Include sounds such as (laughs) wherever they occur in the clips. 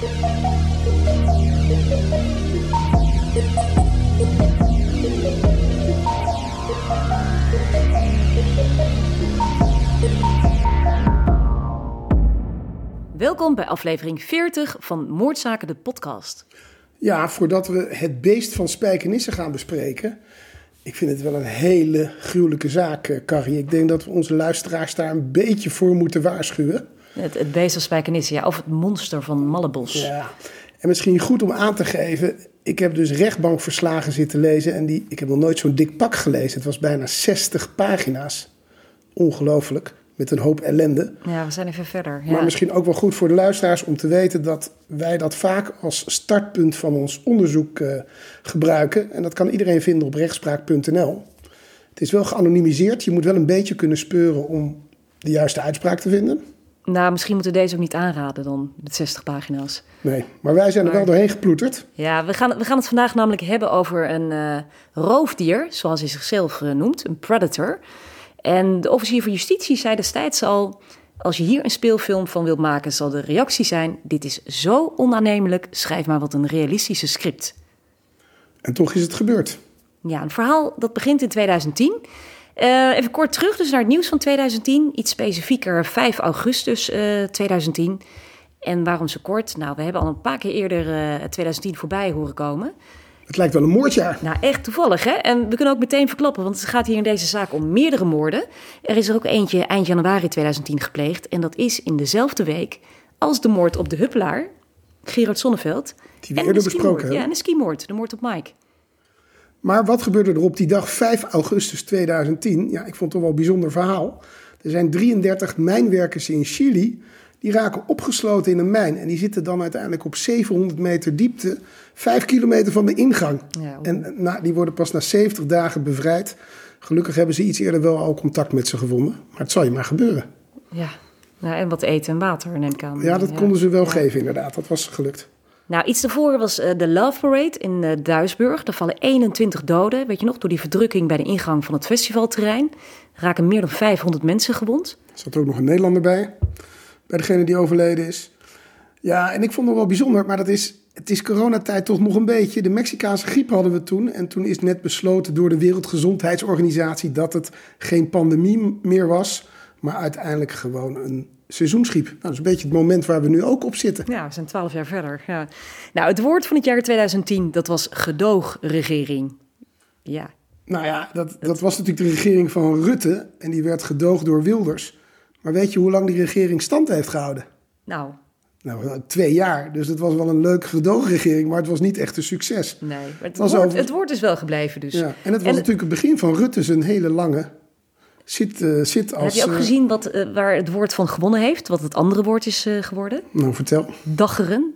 Welkom bij aflevering 40 van Moordzaken, de podcast. Ja, voordat we het beest van Spijkenisse gaan bespreken. Ik vind het wel een hele gruwelijke zaak, eh, Carrie. Ik denk dat we onze luisteraars daar een beetje voor moeten waarschuwen. Het, het beest van Spijkenisse, ja, of het monster van Mallebos. Ja, en misschien goed om aan te geven. Ik heb dus rechtbankverslagen zitten lezen en die, ik heb nog nooit zo'n dik pak gelezen. Het was bijna 60 pagina's. Ongelooflijk met een hoop ellende. Ja, we zijn even verder. Ja. Maar misschien ook wel goed voor de luisteraars om te weten dat wij dat vaak als startpunt van ons onderzoek uh, gebruiken. En dat kan iedereen vinden op rechtspraak.nl. Het is wel geanonimiseerd. Je moet wel een beetje kunnen speuren om de juiste uitspraak te vinden. Nou, misschien moeten we deze ook niet aanraden dan, met 60 pagina's. Nee, maar wij zijn er wel doorheen geploeterd. Ja, we gaan, we gaan het vandaag namelijk hebben over een uh, roofdier, zoals hij zichzelf uh, noemt, een predator. En de officier van justitie zei destijds al: als je hier een speelfilm van wilt maken, zal de reactie zijn: dit is zo onaannemelijk, schrijf maar wat een realistische script. En toch is het gebeurd. Ja, een verhaal dat begint in 2010. Uh, even kort terug dus naar het nieuws van 2010. Iets specifieker 5 augustus uh, 2010. En waarom zo kort? Nou, we hebben al een paar keer eerder uh, 2010 voorbij horen komen. Het lijkt wel een moordjaar. Nou, echt toevallig, hè? En we kunnen ook meteen verklappen, want het gaat hier in deze zaak om meerdere moorden. Er is er ook eentje eind januari 2010 gepleegd. En dat is in dezelfde week als de moord op de Huppelaar, Gerard Sonneveld. Die we eerder besproken hebben. Ja, en de skimoord, de moord op Mike. Maar wat gebeurde er op die dag 5 augustus 2010? Ja, ik vond het toch wel een bijzonder verhaal. Er zijn 33 mijnwerkers in Chili die raken opgesloten in een mijn. En die zitten dan uiteindelijk op 700 meter diepte, 5 kilometer van de ingang. Ja, en nou, die worden pas na 70 dagen bevrijd. Gelukkig hebben ze iets eerder wel al contact met ze gevonden. Maar het zal je maar gebeuren. Ja, nou, en wat eten en water neem ik aan. Ja, dat konden ze wel geven inderdaad. Dat was gelukt. Nou, iets daarvoor was uh, de Love Parade in uh, Duisburg. Daar vallen 21 doden, weet je nog, door die verdrukking bij de ingang van het festivalterrein. Er raken meer dan 500 mensen gewond. Er zat ook nog een Nederlander bij bij degene die overleden is. Ja, en ik vond het wel bijzonder, maar dat is, het is coronatijd toch nog een beetje. De Mexicaanse griep hadden we toen. En toen is net besloten door de Wereldgezondheidsorganisatie dat het geen pandemie meer was, maar uiteindelijk gewoon een seizoensgriep. Nou, dat is een beetje het moment waar we nu ook op zitten. Ja, we zijn twaalf jaar verder. Ja. Nou, het woord van het jaar 2010, dat was gedoogregering. Ja. Nou ja, dat, dat was natuurlijk de regering van Rutte en die werd gedoogd door Wilders. Maar weet je hoe lang die regering stand heeft gehouden? Nou. Nou, twee jaar. Dus het was wel een leuke gedoogregering, maar het was niet echt een succes. Nee, het, woord, het woord is wel gebleven dus. Ja, en het was natuurlijk het begin van Rutte een hele lange zit, uh, zit als... Heb je ook uh, gezien wat, uh, waar het woord van gewonnen heeft? Wat het andere woord is geworden? Nou, vertel. Daggeren.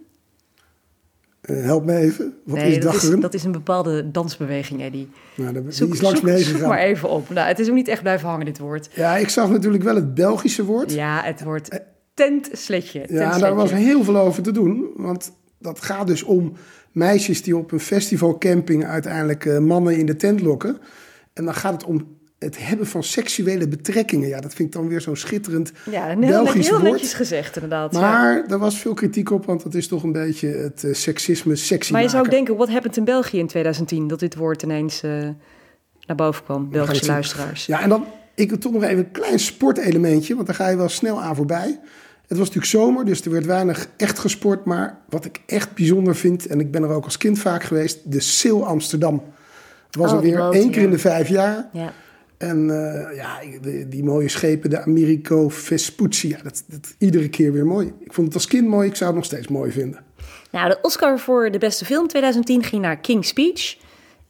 help me even. Wat nee, is daggeren? Dat is, dat is een bepaalde dansbeweging, Eddie. Nou, daar, zoek, die is langs zoek, zoek maar even op. Nou, het is ook niet echt blijven hangen, dit woord. Ja, ik zag natuurlijk wel het Belgische woord. Ja, het woord tentsletje. Ja, tentletje. daar was heel veel over te doen. Want dat gaat dus om meisjes die op een festivalcamping uiteindelijk mannen in de tent lokken. En dan gaat het om het hebben van seksuele betrekkingen. Ja, dat vind ik dan weer zo'n schitterend ja, heel, Belgisch heel woord. netjes gezegd inderdaad. Maar ja. er was veel kritiek op, want dat is toch een beetje het uh, seksisme sexy Maar je zou ook denken, wat happened in België in 2010? Dat dit woord ineens uh, naar boven kwam, Belgische luisteraars. Ja, en dan, ik wil toch nog even een klein sportelementje, want daar ga je wel snel aan voorbij. Het was natuurlijk zomer, dus er werd weinig echt gesport. Maar wat ik echt bijzonder vind, en ik ben er ook als kind vaak geweest, de Sil Amsterdam. Het was Oh, alweer één keer ja. in de vijf jaar. Ja. En eh, ja, die, die mooie schepen, de Americo Vespucci, ja, dat, dat iedere keer weer mooi. Ik vond het als kind mooi, ik zou het nog steeds mooi vinden. Nou, de Oscar voor de beste film 2010 ging naar King's Speech.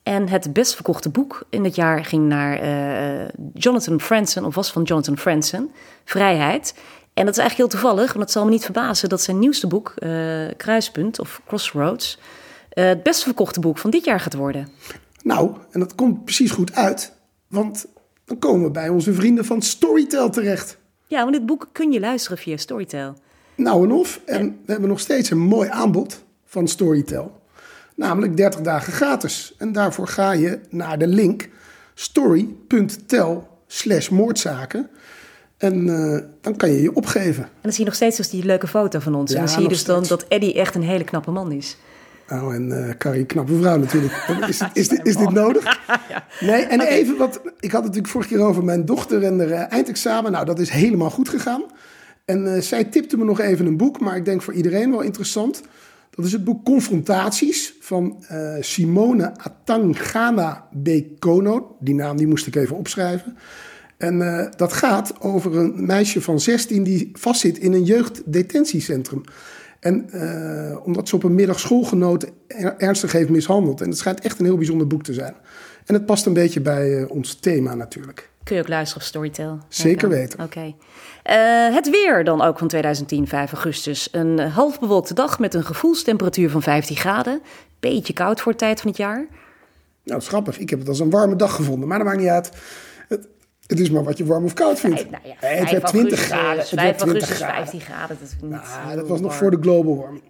En het best verkochte boek in het jaar ging naar uh, Jonathan Franzen, of was van Jonathan Franzen, Vrijheid. En dat is eigenlijk heel toevallig, want het zal me niet verbazen dat zijn nieuwste boek, uh, Kruispunt of Crossroads, het best verkochte boek van dit jaar gaat worden. Nou, en dat komt precies goed uit, want dan komen we bij onze vrienden van Storytel terecht. Ja, want dit boek kun je luisteren via Storytel. Nou en of, en we hebben nog steeds een mooi aanbod van Storytel. Namelijk 30 dagen gratis. En daarvoor ga je naar de link story.tel slash moordzaken. En uh, dan kan je je opgeven. En dan zie je nog steeds dus die leuke foto van ons. Ja, en dan zie je dus dan dat Eddie echt een hele knappe man is. Nou, en uh, Carrie, knappe vrouw natuurlijk. (laughs) Is, is, dit, is dit nodig? (laughs) Nee, en even wat. Ik had het natuurlijk vorige keer over mijn dochter en de uh, eindexamen. Nou, dat is helemaal goed gegaan. En uh, zij tipte me nog even een boek, maar ik denk voor iedereen wel interessant. Dat is het boek Confrontaties van uh, Simone Atangana Bekono. Die naam die moest ik even opschrijven. En uh, dat gaat over een meisje van 16 die vastzit in een jeugddetentiecentrum. En uh, omdat ze op een middag schoolgenoten ernstig heeft mishandeld. En het schijnt echt een heel bijzonder boek te zijn. En het past een beetje bij ons thema natuurlijk. Kun je ook luisteren op Storytel? Zeker weten. Oké. Okay. Uh, het weer dan ook van 2010, 5 augustus. Een half bewolkte dag met een gevoelstemperatuur van 15 graden. Beetje koud voor de tijd van het jaar. Nou, dat is grappig. Ik heb het als een warme dag gevonden. Maar dat maakt niet uit. Het, het is maar wat je warm of koud vindt. Vijf, nou ja, het werd 20 graden. Het 5 augustus, 15 graden. Dat, is niet nou, dat was nog voor de global warming.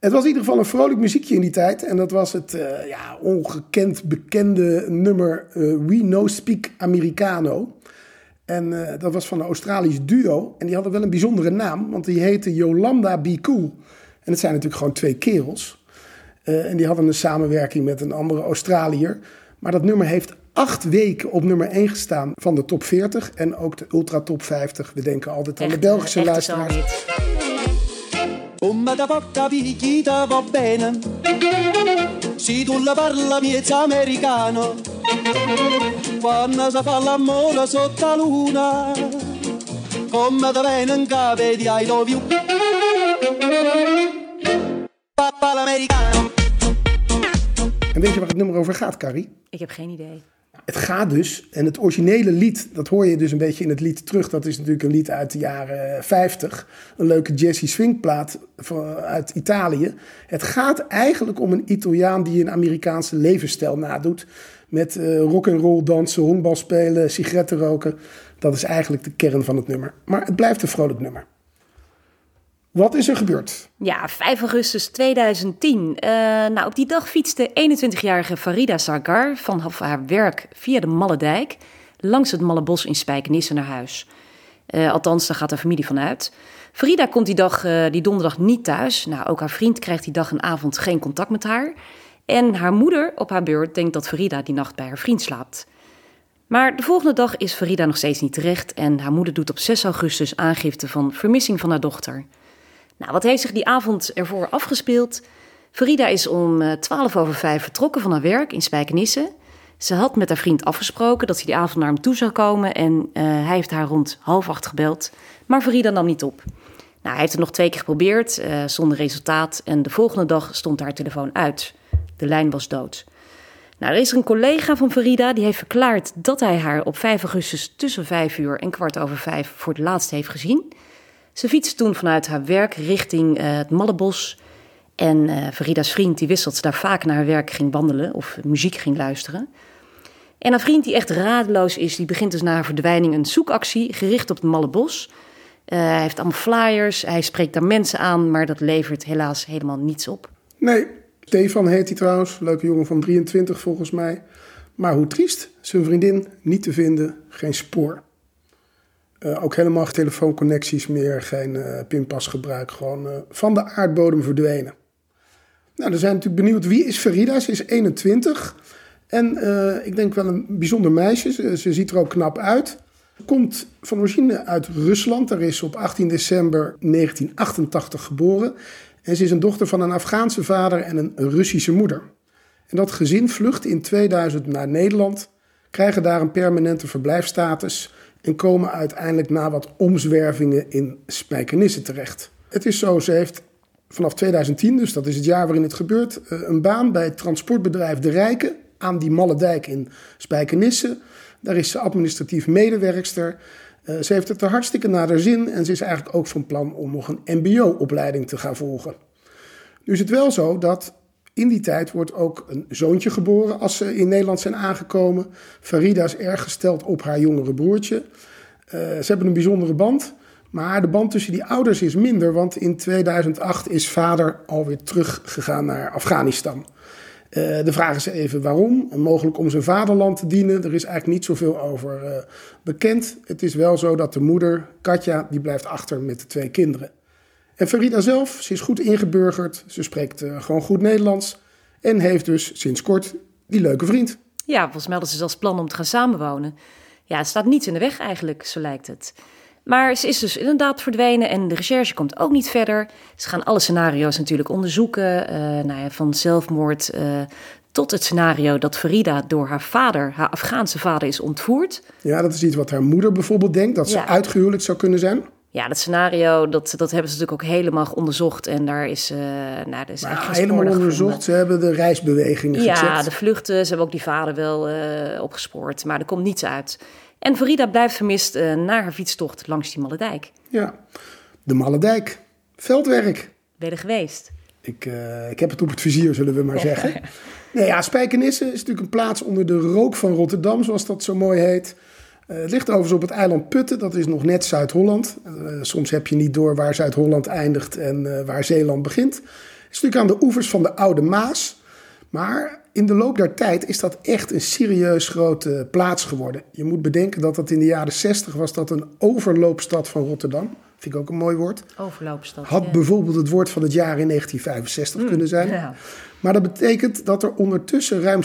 Het was in ieder geval een vrolijk muziekje in die tijd. En dat was het uh, ja, ongekend bekende nummer uh, We No Speak Americano. En uh, dat was van een Australisch duo. En die hadden wel een bijzondere naam, want die heette Yolanda Be Cool. En het zijn natuurlijk gewoon twee kerels. en die hadden een samenwerking met een andere Australiër. Maar dat nummer heeft acht weken op nummer 1 gestaan van de top 40 en ook de ultra top 50. We denken altijd aan de Belgische luisteraars. Come da porta picchita va bene Si tu la parla miezza americano Quando si fa l'amore sotto la luna Come da bene in capo di I love you Papa l'americano En weet je waar het nummer over gaat, Carrie? Ik heb geen idee. Het gaat dus, en het originele lied, dat hoor je dus een beetje in het lied terug. Dat is natuurlijk een lied uit de jaren 50. Een leuke jazzy swingplaat uit Italië. Het gaat eigenlijk om een Italiaan die een Amerikaanse levensstijl nadoet. Met uh, rock and roll dansen, honkbal spelen, sigaretten roken. Dat is eigenlijk de kern van het nummer. Maar het blijft een vrolijk nummer. Wat is er gebeurd? Ja, 5 augustus 2010. Uh, eh, nou, op die dag fietste 21-jarige Farida Sargar van haar werk via de Malle Dijk langs het Malle Bos in Spijkenisse naar huis. Uh, althans, daar gaat de familie vanuit. Farida komt die dag, uh, die donderdag niet thuis. Nou, ook haar vriend krijgt die dag en avond geen contact met haar. En haar moeder op haar beurt denkt dat Farida die nacht bij haar vriend slaapt. Maar de volgende dag is Farida nog steeds niet terecht en haar moeder doet op 6 augustus aangifte van vermissing van haar dochter. Nou, wat heeft zich die avond ervoor afgespeeld? Farida is om 12 eh, over 5 vertrokken van haar werk in Spijkenisse. Ze had met haar vriend afgesproken dat ze die avond naar hem toe zou komen en uh, hij heeft haar rond half acht gebeld, maar Farida nam niet op. Nou, hij heeft het nog twee keer geprobeerd, uh, zonder resultaat en de volgende dag stond haar telefoon uit. De lijn was dood. Nou, er is er een collega van Farida die heeft verklaard dat hij haar op 5 augustus tussen 5 uur en kwart over 5 voor het laatst heeft gezien. Ze fietste toen vanuit haar werk richting uh, het Mallebos. En uh, Farida's vriend die wist dat ze daar vaak naar haar werk ging wandelen of muziek ging luisteren. En haar vriend die echt radeloos is, die begint dus na haar verdwijning een zoekactie gericht op het Mallebos. Uh, hij heeft allemaal flyers, hij spreekt daar mensen aan, maar dat levert helaas helemaal niets op. Nee, Stefan heet hij trouwens, leuke jongen van 23 volgens mij. Maar hoe triest, zijn vriendin niet te vinden, geen spoor. Uh, ook helemaal geen telefoonconnecties meer, geen uh, pinpasgebruik, gewoon uh, van de aardbodem verdwenen. Nou, dan zijn natuurlijk benieuwd wie is Farida. Ze is 21 en ik denk wel een bijzonder meisje. Ze, ziet er ook knap uit. Komt van origine uit Rusland. Daar is op 18 december 1988 geboren. En ze is een dochter van een Afghaanse vader en een Russische moeder. En dat gezin vlucht in 2000 naar Nederland, krijgen daar een permanente verblijfstatus en komen uiteindelijk na wat omzwervingen in Spijkenisse terecht. Het is zo, ze heeft vanaf 2010, dus dat is het jaar waarin het gebeurt, eh, een baan bij het transportbedrijf De Rijken aan die Malle Dijk in Spijkenisse. Daar is ze administratief medewerkster. Uh, ze heeft het er hartstikke naar haar zin en ze is eigenlijk ook van plan om nog een MBO-opleiding te gaan volgen. Nu is het wel zo dat in die tijd wordt ook een zoontje geboren als ze in Nederland zijn aangekomen. Farida is erg gesteld op haar jongere broertje. Uh, ze hebben een bijzondere band. Maar de band tussen die ouders is minder, want in 2008 is vader alweer teruggegaan naar Afghanistan. Uh, de vraag is even waarom. Mogelijk om zijn vaderland te dienen. Er is eigenlijk niet zoveel over uh, bekend. Het is wel zo dat de moeder, Katja, die blijft achter met de twee kinderen. En Farida zelf, ze is goed ingeburgerd. Ze spreekt uh, gewoon goed Nederlands. En heeft dus sinds kort die leuke vriend. Ja, volgens mij hadden ze zelfs plan om te gaan samenwonen. Ja, het staat niets in de weg eigenlijk, zo lijkt het. Maar ze is dus inderdaad verdwenen en de recherche komt ook niet verder. Ze gaan alle scenario's natuurlijk onderzoeken. Uh, nou ja, van zelfmoord uh, tot het scenario dat Farida door haar vader, haar Afghaanse vader, is ontvoerd. Ja, dat is iets wat haar moeder bijvoorbeeld denkt, dat ze ja. uitgehuwelijkd zou kunnen zijn. Ja, dat scenario, dat, dat hebben ze natuurlijk ook helemaal onderzocht. En daar is, uh, nou, is maar helemaal onderzocht. Gevonden. Ze hebben de reisbewegingen ja, gecheckt. Ja, de vluchten. Ze hebben ook die vader wel uh, opgespoord. Maar er komt niets uit. En Farida blijft vermist uh, na haar fietstocht langs die Malle Ja, de Malle Veldwerk. Ben je er geweest? Ik, uh, ik heb het op het vizier, zullen we maar zeggen. (laughs) nee, ja, Spijkenisse is natuurlijk een plaats onder de rook van Rotterdam, zoals dat zo mooi heet. Uh, het ligt overigens op het eiland Putten, dat is nog net Zuid-Holland. soms heb je niet door waar Zuid-Holland eindigt en waar Zeeland begint. Het is natuurlijk aan de oevers van de Oude Maas. Maar in de loop der tijd is dat echt een serieus grote plaats geworden. Je moet bedenken dat dat in de jaren 60 was dat een overloopstad van Rotterdam. Vind ik ook een mooi woord. Overloopstad. Had ja. bijvoorbeeld het woord van het jaar in 1965 mm, kunnen zijn. Ja. Maar dat betekent dat er ondertussen ruim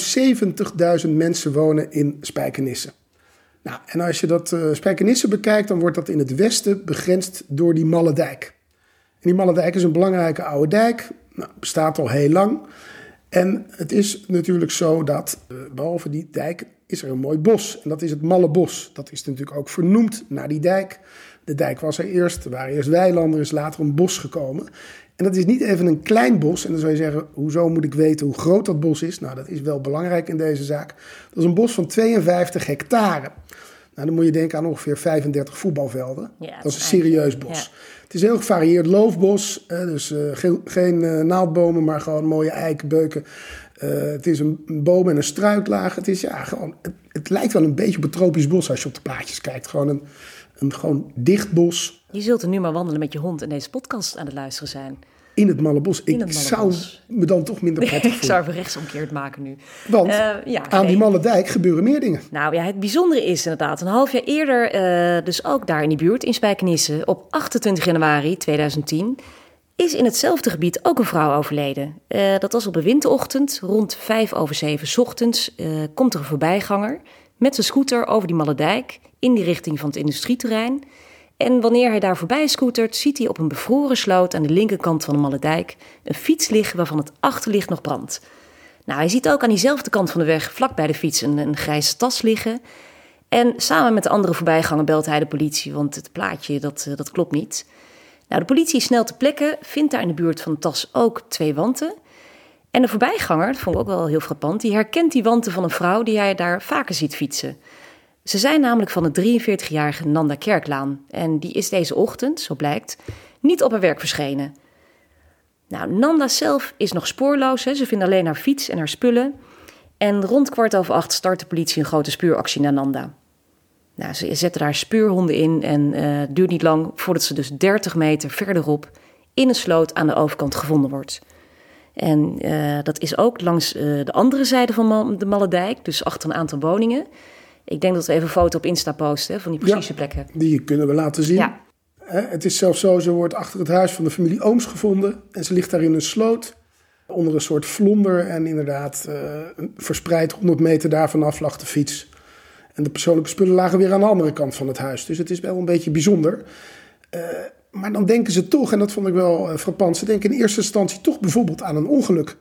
70.000 mensen wonen in Spijkenisse. Nou, en als je dat uh, bekijkt, dan wordt dat in het westen begrensd door die Malle Dijk. En die Malle Dijk is een belangrijke oude dijk, nou, bestaat al heel lang. En het is natuurlijk zo dat, uh, behalve die dijk, is er een mooi bos. En dat is het Malle Bos. Dat is natuurlijk ook vernoemd naar die dijk. De dijk was er eerst, er waren eerst weilanden, er is later een bos gekomen. En dat is niet even een klein bos. En dan zou je zeggen, hoezo moet ik weten hoe groot dat bos is? Nou, dat is wel belangrijk in deze zaak. Dat is een bos van 52 hectare. Nou, dan moet je denken aan ongeveer 35 voetbalvelden. Ja, dat is een serieus bos. Ja. Het is een heel gevarieerd loofbos. Hè, dus uh, geen, geen uh, naaldbomen, maar gewoon mooie eiken, beuken. Uh, het is een, een, boom en een struiklaag. Het, is, ja, gewoon, het, het, lijkt wel een beetje op een tropisch bos als je op de plaatjes kijkt. Gewoon een, een gewoon dicht bos. Je zult er nu maar wandelen met je hond en deze podcast aan het luisteren zijn. In het Malle Bos. Ik zou me dan toch minder (laughs) prettig voelen. ik zou even rechtsomkeerd maken nu. Want uh, ja, aan die Malle Dijk gebeuren meer dingen. Nou ja, het bijzondere is inderdaad... een half jaar eerder, uh, dus ook daar in die buurt in Spijkenisse... op 28 januari 2010... is in hetzelfde gebied ook een vrouw overleden. Uh, dat was op een winterochtend, rond 5 over 7 ochtends... komt er een voorbijganger met zijn scooter over die Malle Dijk... in die richting van het industrieterrein... En wanneer hij daar voorbij scootert, ziet hij op een bevroren sloot aan de linkerkant van de Malle Dijk een fiets liggen waarvan het achterlicht nog brandt. Nou, hij ziet ook aan diezelfde kant van de weg, vlak bij de fiets, een, een grijze tas liggen. En samen met de andere voorbijganger belt hij de politie, want het plaatje dat, dat klopt niet. Nou, de politie is snel te plekken, vindt daar in de buurt van de tas ook twee wanten. En de voorbijganger, dat vond ik ook wel heel frappant, die herkent die wanten van een vrouw die hij daar vaker ziet fietsen. Ze zijn namelijk van de 43-jarige Nanda Kerklaan en die is deze ochtend, zo blijkt, niet op haar werk verschenen. Nou, Nanda zelf is nog spoorloos, hè. ze vinden alleen haar fiets en haar spullen. En rond kwart over acht start de politie een grote spuuractie naar Nanda. Nou, ze zetten daar speurhonden in en het duurt niet lang voordat ze dus 30 meter verderop in een sloot aan de overkant gevonden wordt. En uh, dat is ook langs uh, de andere zijde van de Malledijk, dus achter een aantal woningen. Ik denk dat we even een foto op Insta posten van die precieze ja, plekken. Die kunnen we laten zien. Ja. Het is zelfs zo, ze wordt achter het huis van de familie Ooms gevonden. En ze ligt daar in een sloot, onder een soort vlonder. En inderdaad, uh, verspreid 100 meter daarvan af lag de fiets. En de persoonlijke spullen lagen weer aan de andere kant van het huis. Dus het is wel een beetje bijzonder. Uh, maar dan denken ze toch, en dat vond ik wel uh, frappant... ze denken in eerste instantie toch bijvoorbeeld aan een ongeluk.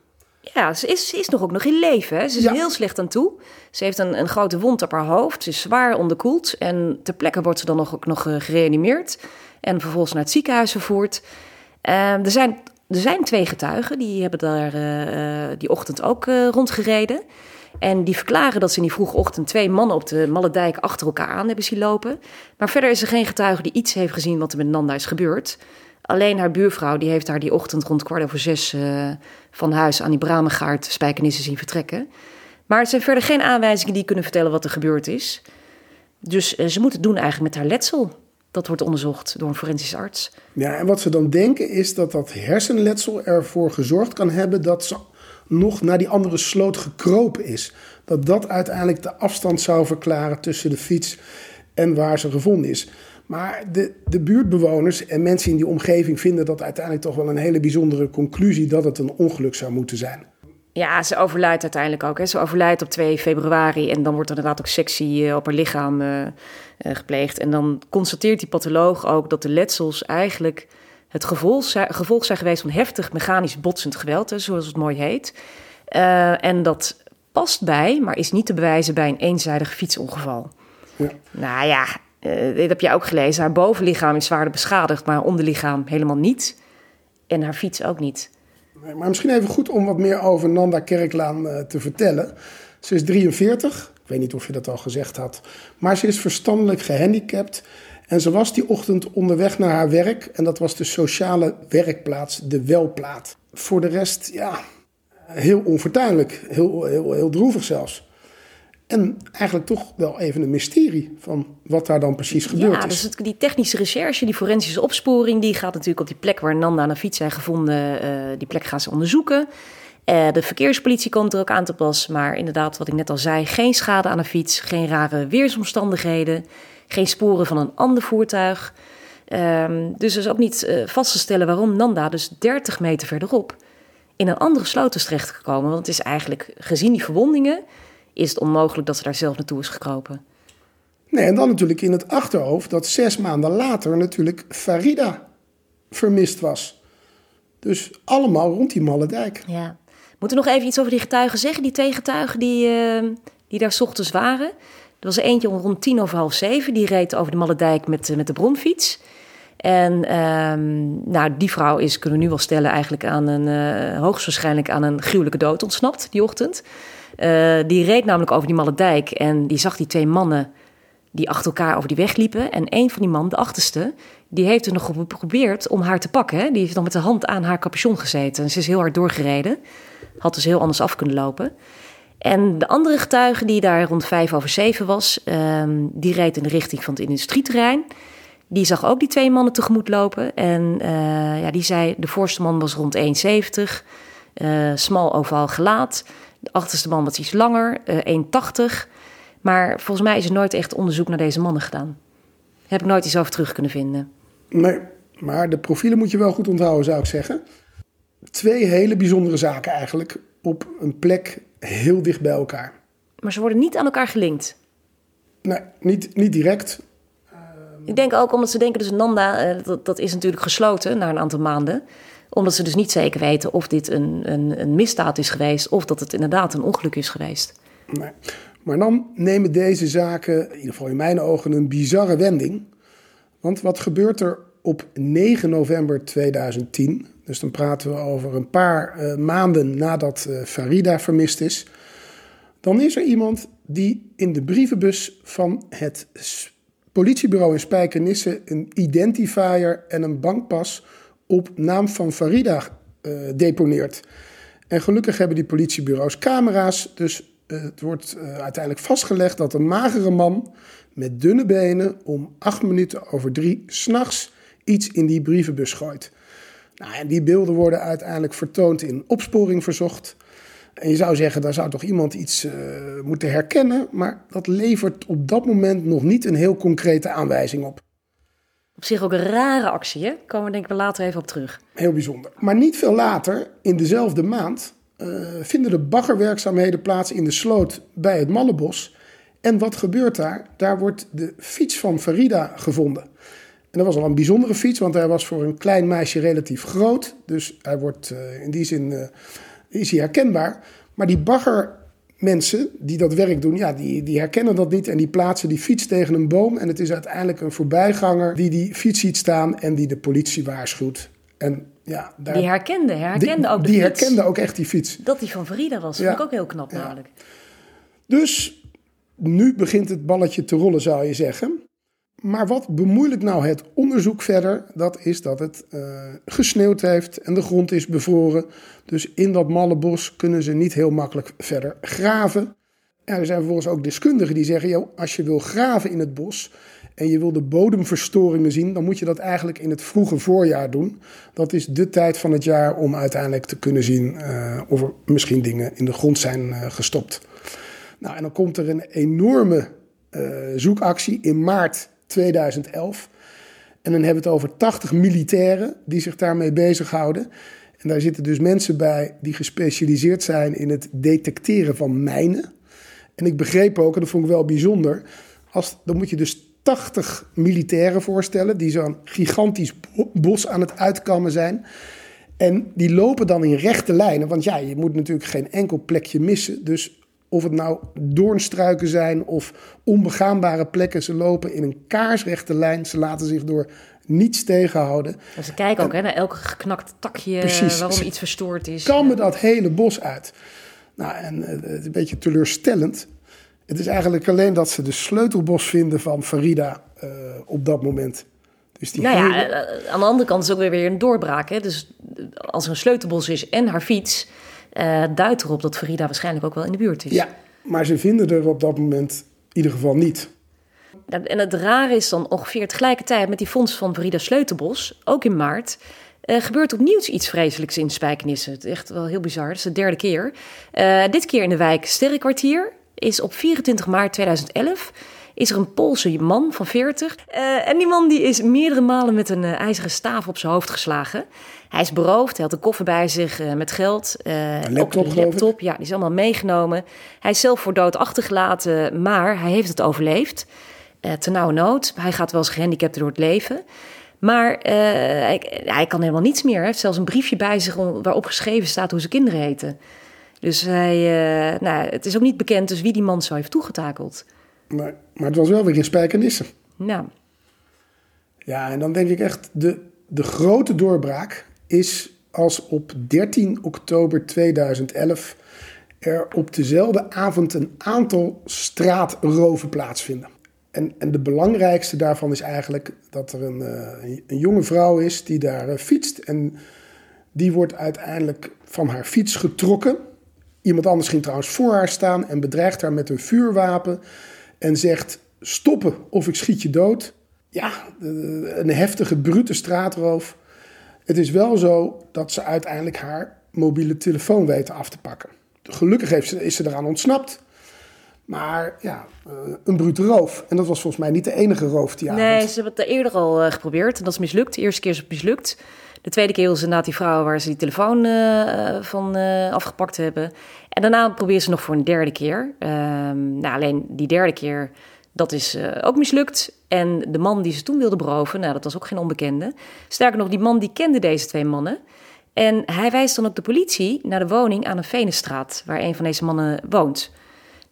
Ja, ze is, ze is nog ook nog in leven. Hè? Ze is Ja. heel slecht aan toe. Ze heeft een, een grote wond op haar hoofd. Ze is zwaar onderkoeld. En ter plekke wordt ze dan nog, ook nog eh, gereanimeerd. En vervolgens naar het ziekenhuis vervoerd. Eh, er, zijn, er zijn twee getuigen. Die hebben daar eh, eh, die ochtend ook eh, rondgereden. En die verklaren dat ze in die vroege ochtend twee mannen op de Malle Dijk achter elkaar aan hebben zien lopen. Maar verder is er geen getuige die iets heeft gezien wat er met Nanda is gebeurd. Alleen haar buurvrouw die heeft haar die ochtend rond kwart over zes van huis aan die Bramengaard spijkenissen zien vertrekken. Maar er zijn verder geen aanwijzingen die kunnen vertellen wat er gebeurd is. Dus eh, ze moeten doen eigenlijk met haar letsel. Dat wordt onderzocht door een forensisch arts. Ja, en wat ze dan denken is dat dat hersenletsel ervoor gezorgd kan hebben dat ze nog naar die andere sloot gekropen is. Dat dat uiteindelijk de afstand zou verklaren tussen de fiets en waar ze gevonden is. Maar de, de buurtbewoners en mensen in die omgeving vinden dat uiteindelijk toch wel een hele bijzondere conclusie dat het een ongeluk zou moeten zijn. Ja, ze overlijdt uiteindelijk ook. Hè. Ze overlijdt op 2 februari en dan wordt er inderdaad ook sectie eh, op haar lichaam uh, gepleegd. En dan constateert die patholoog ook dat de letsels eigenlijk het gevolg, gevolg zijn geweest van heftig mechanisch botsend geweld, hè, zoals het mooi heet. Uh, en dat past bij, maar is niet te bewijzen bij een eenzijdig fietsongeval. Ja. Nou ja, uh, dit heb je ook gelezen. Haar bovenlichaam is zwaarder beschadigd, maar haar onderlichaam helemaal niet. En haar fiets ook niet. Nee, maar misschien even goed om wat meer over Nanda Kerklaan uh, te vertellen. Ze is 43, ik weet niet of je dat al gezegd had. Maar ze is verstandelijk gehandicapt. En ze was die ochtend onderweg naar haar werk. En dat was de sociale werkplaats, de Welplaat. Voor de rest, ja, heel onfortuinlijk. Heel, heel, heel droevig zelfs. En eigenlijk toch wel even een mysterie van wat daar dan precies gebeurd ja, is. Dus die technische recherche, die forensische opsporing, die gaat natuurlijk op die plek waar Nanda aan een fiets zijn gevonden, uh, die plek gaan ze onderzoeken. Uh, de verkeerspolitie komt er ook aan te pas, maar inderdaad, wat ik net al zei, geen schade aan de fiets, geen rare weersomstandigheden, geen sporen van een ander voertuig. Um, dus is ook niet uh, vast te stellen waarom Nanda dus 30 meter verderop in een andere sloot is terechtgekomen. Want het is eigenlijk, gezien die verwondingen, is het onmogelijk dat ze daar zelf naartoe is gekropen. Nee, en dan natuurlijk in het achterhoofd dat zes maanden later natuurlijk Farida vermist was. Dus allemaal rond die malle dijk. Ja. Moeten we nog even iets over die getuigen zeggen? Die twee getuigen die, uh, die daar ochtends waren. Er was er eentje om rond tien over half zeven. Die reed over de malle dijk met, uh, met de bronfiets. En um, nou, die vrouw is, kunnen we nu wel stellen, eigenlijk aan een, uh, hoogstwaarschijnlijk aan een gruwelijke dood ontsnapt die ochtend. Uh, die reed namelijk over die malle dijk en die zag die twee mannen die achter elkaar over die weg liepen. En een van die mannen, de achterste, die heeft er nog geprobeerd om haar te pakken. Die heeft dan met de hand aan haar capuchon gezeten. En ze is heel hard doorgereden. Had dus heel anders af kunnen lopen. En de andere getuige, die daar rond vijf over zeven was, um, die reed in de richting van het industrieterrein. Die zag ook die twee mannen tegemoet lopen. En uh, ja, die zei, de voorste man was rond 1,70, uh, smal ovaal gelaat. De achterste man was iets langer, uh, 1,80. Maar volgens mij is er nooit echt onderzoek naar deze mannen gedaan. Heb ik nooit iets over terug kunnen vinden. Nee, maar de profielen moet je wel goed onthouden, zou ik zeggen. Twee hele bijzondere zaken eigenlijk op een plek heel dicht bij elkaar. Maar ze worden niet aan elkaar gelinkt? Nee, niet, niet direct. Ik denk ook omdat ze denken, dus Nanda, uh, dat, dat is natuurlijk gesloten na een aantal maanden. Omdat ze dus niet zeker weten of dit een, een, een misdaad is geweest of dat het inderdaad een ongeluk is geweest. Maar dan nemen deze zaken, in ieder geval in mijn ogen, een bizarre wending. Want wat gebeurt er op 9 november 2010? Dus dan praten we over een paar uh, maanden nadat uh, Farida vermist is. Dan is er iemand die in de brievenbus van het politiebureau in Spijkenisse een identifier en een bankpas op naam van Farida uh, deponeert. En gelukkig hebben die politiebureaus camera's, dus uh, het wordt uh, uiteindelijk vastgelegd dat een magere man met dunne benen om acht minuten over drie s'nachts iets in die brievenbus gooit. Nou, en die beelden worden uiteindelijk vertoond in opsporing verzocht. En je zou zeggen, daar zou toch iemand iets moeten herkennen, maar dat levert op dat moment nog niet een heel concrete aanwijzing op. Op zich ook een rare actie, hè? Komen we denk ik later even op terug. Heel bijzonder. Maar niet veel later, in dezelfde maand, uh, vinden de baggerwerkzaamheden plaats in de sloot bij het Mallebos. En wat gebeurt daar? Daar wordt de fiets van Farida gevonden. En dat was al een bijzondere fiets, want hij was voor een klein meisje relatief groot. Dus hij wordt uh, in die zin uh, herkenbaar. Maar die baggermensen die dat werk doen, ja, die, die herkennen dat niet. En die plaatsen die fiets tegen een boom. En het is uiteindelijk een voorbijganger die die fiets ziet staan en die de politie waarschuwt. En ja, daar, die herkende, herkende die, ook de Die fiets. herkende ook echt die fiets. Dat die van Verida was, ja. vond ik ook heel knap namelijk. Ja. Dus nu begint het balletje te rollen, zou je zeggen. Maar wat bemoeilijkt nou het onderzoek verder? Dat is dat het uh, gesneeuwd heeft en de grond is bevroren. Dus in dat malle bos kunnen ze niet heel makkelijk verder graven. En er zijn vervolgens ook deskundigen die zeggen: als je wil graven in het bos en je wil de bodemverstoringen zien, dan moet je dat eigenlijk in het vroege voorjaar doen. Dat is de tijd van het jaar om uiteindelijk te kunnen zien uh, of er misschien dingen in de grond zijn uh, gestopt. Nou, en dan komt er een enorme zoekactie in maart 2011. En dan hebben we het over 80 militairen die zich daarmee bezighouden. En daar zitten dus mensen bij die gespecialiseerd zijn in het detecteren van mijnen. En ik begreep ook, en dat vond ik wel bijzonder, als, dan moet je dus 80 militairen voorstellen die zo'n gigantisch bos aan het uitkammen zijn. En die lopen dan in rechte lijnen, want ja, je moet natuurlijk geen enkel plekje missen. Dus of het nou doornstruiken zijn of onbegaanbare plekken, ze lopen in een kaarsrechte lijn. Ze laten zich door niets tegenhouden. En ze kijken ook hè, naar elke geknakt takje precies, waarom iets verstoord is. Kammen dat hele bos uit. Nou, en het is een beetje teleurstellend. Het is eigenlijk alleen dat ze de sleutelbos vinden van Farida uh, op dat moment. Dus die nou ja, aan de andere kant is ook weer, weer een doorbraak. Hè? Dus als er een sleutelbos is en haar fiets, uh, duidt erop dat Farida waarschijnlijk ook wel in de buurt is. Ja, maar ze vinden er op dat moment in ieder geval niet. En het rare is dan ongeveer tegelijkertijd met die fonds van Farida Sleutelbos, ook in maart, uh, gebeurt opnieuw iets vreselijks in Spijkenisse. Het is echt wel heel bizar. Het is de derde keer. Uh, dit keer in de wijk Sterrenkwartier is op 24 maart 2011 is er een Poolse man van 40. Uh, en die man die is meerdere malen met een ijzeren staaf op zijn hoofd geslagen. Hij is beroofd, hij had een koffer bij zich uh, met geld. een laptop, ook een laptop, ja, die is allemaal meegenomen. Hij is zelf voor dood achtergelaten, maar hij heeft het overleefd. ten nauwe nood. Hij gaat wel eens gehandicapt door het leven. Maar hij, hij, kan helemaal niets meer. Hij heeft zelfs een briefje bij zich waarop geschreven staat hoe zijn kinderen heten. Dus hij, uh, nou, het is ook niet bekend dus wie die man zo heeft toegetakeld. Maar, maar het was wel weer in Spijkenissen. Nou. Ja, en dan denk ik echt, de, de grote doorbraak is als op 13 oktober 2011 er op dezelfde avond een aantal straatroven plaatsvinden. En, en de belangrijkste daarvan is eigenlijk dat er een, uh, een jonge vrouw is die daar uh, fietst. En die wordt uiteindelijk van haar fiets getrokken. Iemand anders ging trouwens voor haar staan en bedreigt haar met een vuurwapen en zegt: Stoppen of ik schiet je dood. Ja, een heftige, brute straatroof. Het is wel zo dat ze uiteindelijk haar mobiele telefoon weten af te pakken. Gelukkig heeft ze, is ze eraan ontsnapt. Maar ja, eh, een brute roof. En dat was volgens mij niet de enige roof die avond. Nee, ze hebben het eerder al eh, geprobeerd en dat is mislukt. De eerste keer is het mislukt. De tweede keer was inderdaad die vrouw waar ze die telefoon uh, van uh, afgepakt hebben. En daarna probeerden ze nog voor een derde keer. Um, nou, alleen die derde keer, dat is uh, ook mislukt. En de man die ze toen wilde beroven, nou, dat was ook geen onbekende. Sterker nog, die man die kende deze twee mannen. En hij wijst dan ook de politie naar de woning aan een Venenstraat, waar een van deze mannen woont.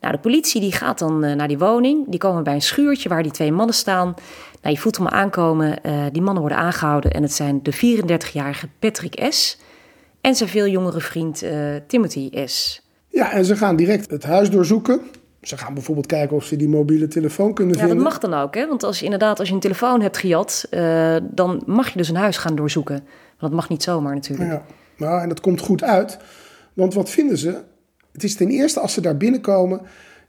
Nou, de politie die gaat dan naar die woning. Die komen bij een schuurtje waar die twee mannen staan. Nou, je voelt hem aankomen. Uh, die mannen worden aangehouden. En het zijn de 34-jarige Patrick S. En zijn veel jongere vriend Timothy S. Ja, en ze gaan direct het huis doorzoeken. Ze gaan bijvoorbeeld kijken of ze die mobiele telefoon kunnen ja, vinden. Ja, dat mag dan ook. Hè? Want als je inderdaad als je een telefoon hebt gejat... Uh, dan mag je dus een huis gaan doorzoeken. Want dat mag niet zomaar natuurlijk. Ja, nou, en dat komt goed uit. Want wat vinden ze? Het is ten eerste als ze daar binnenkomen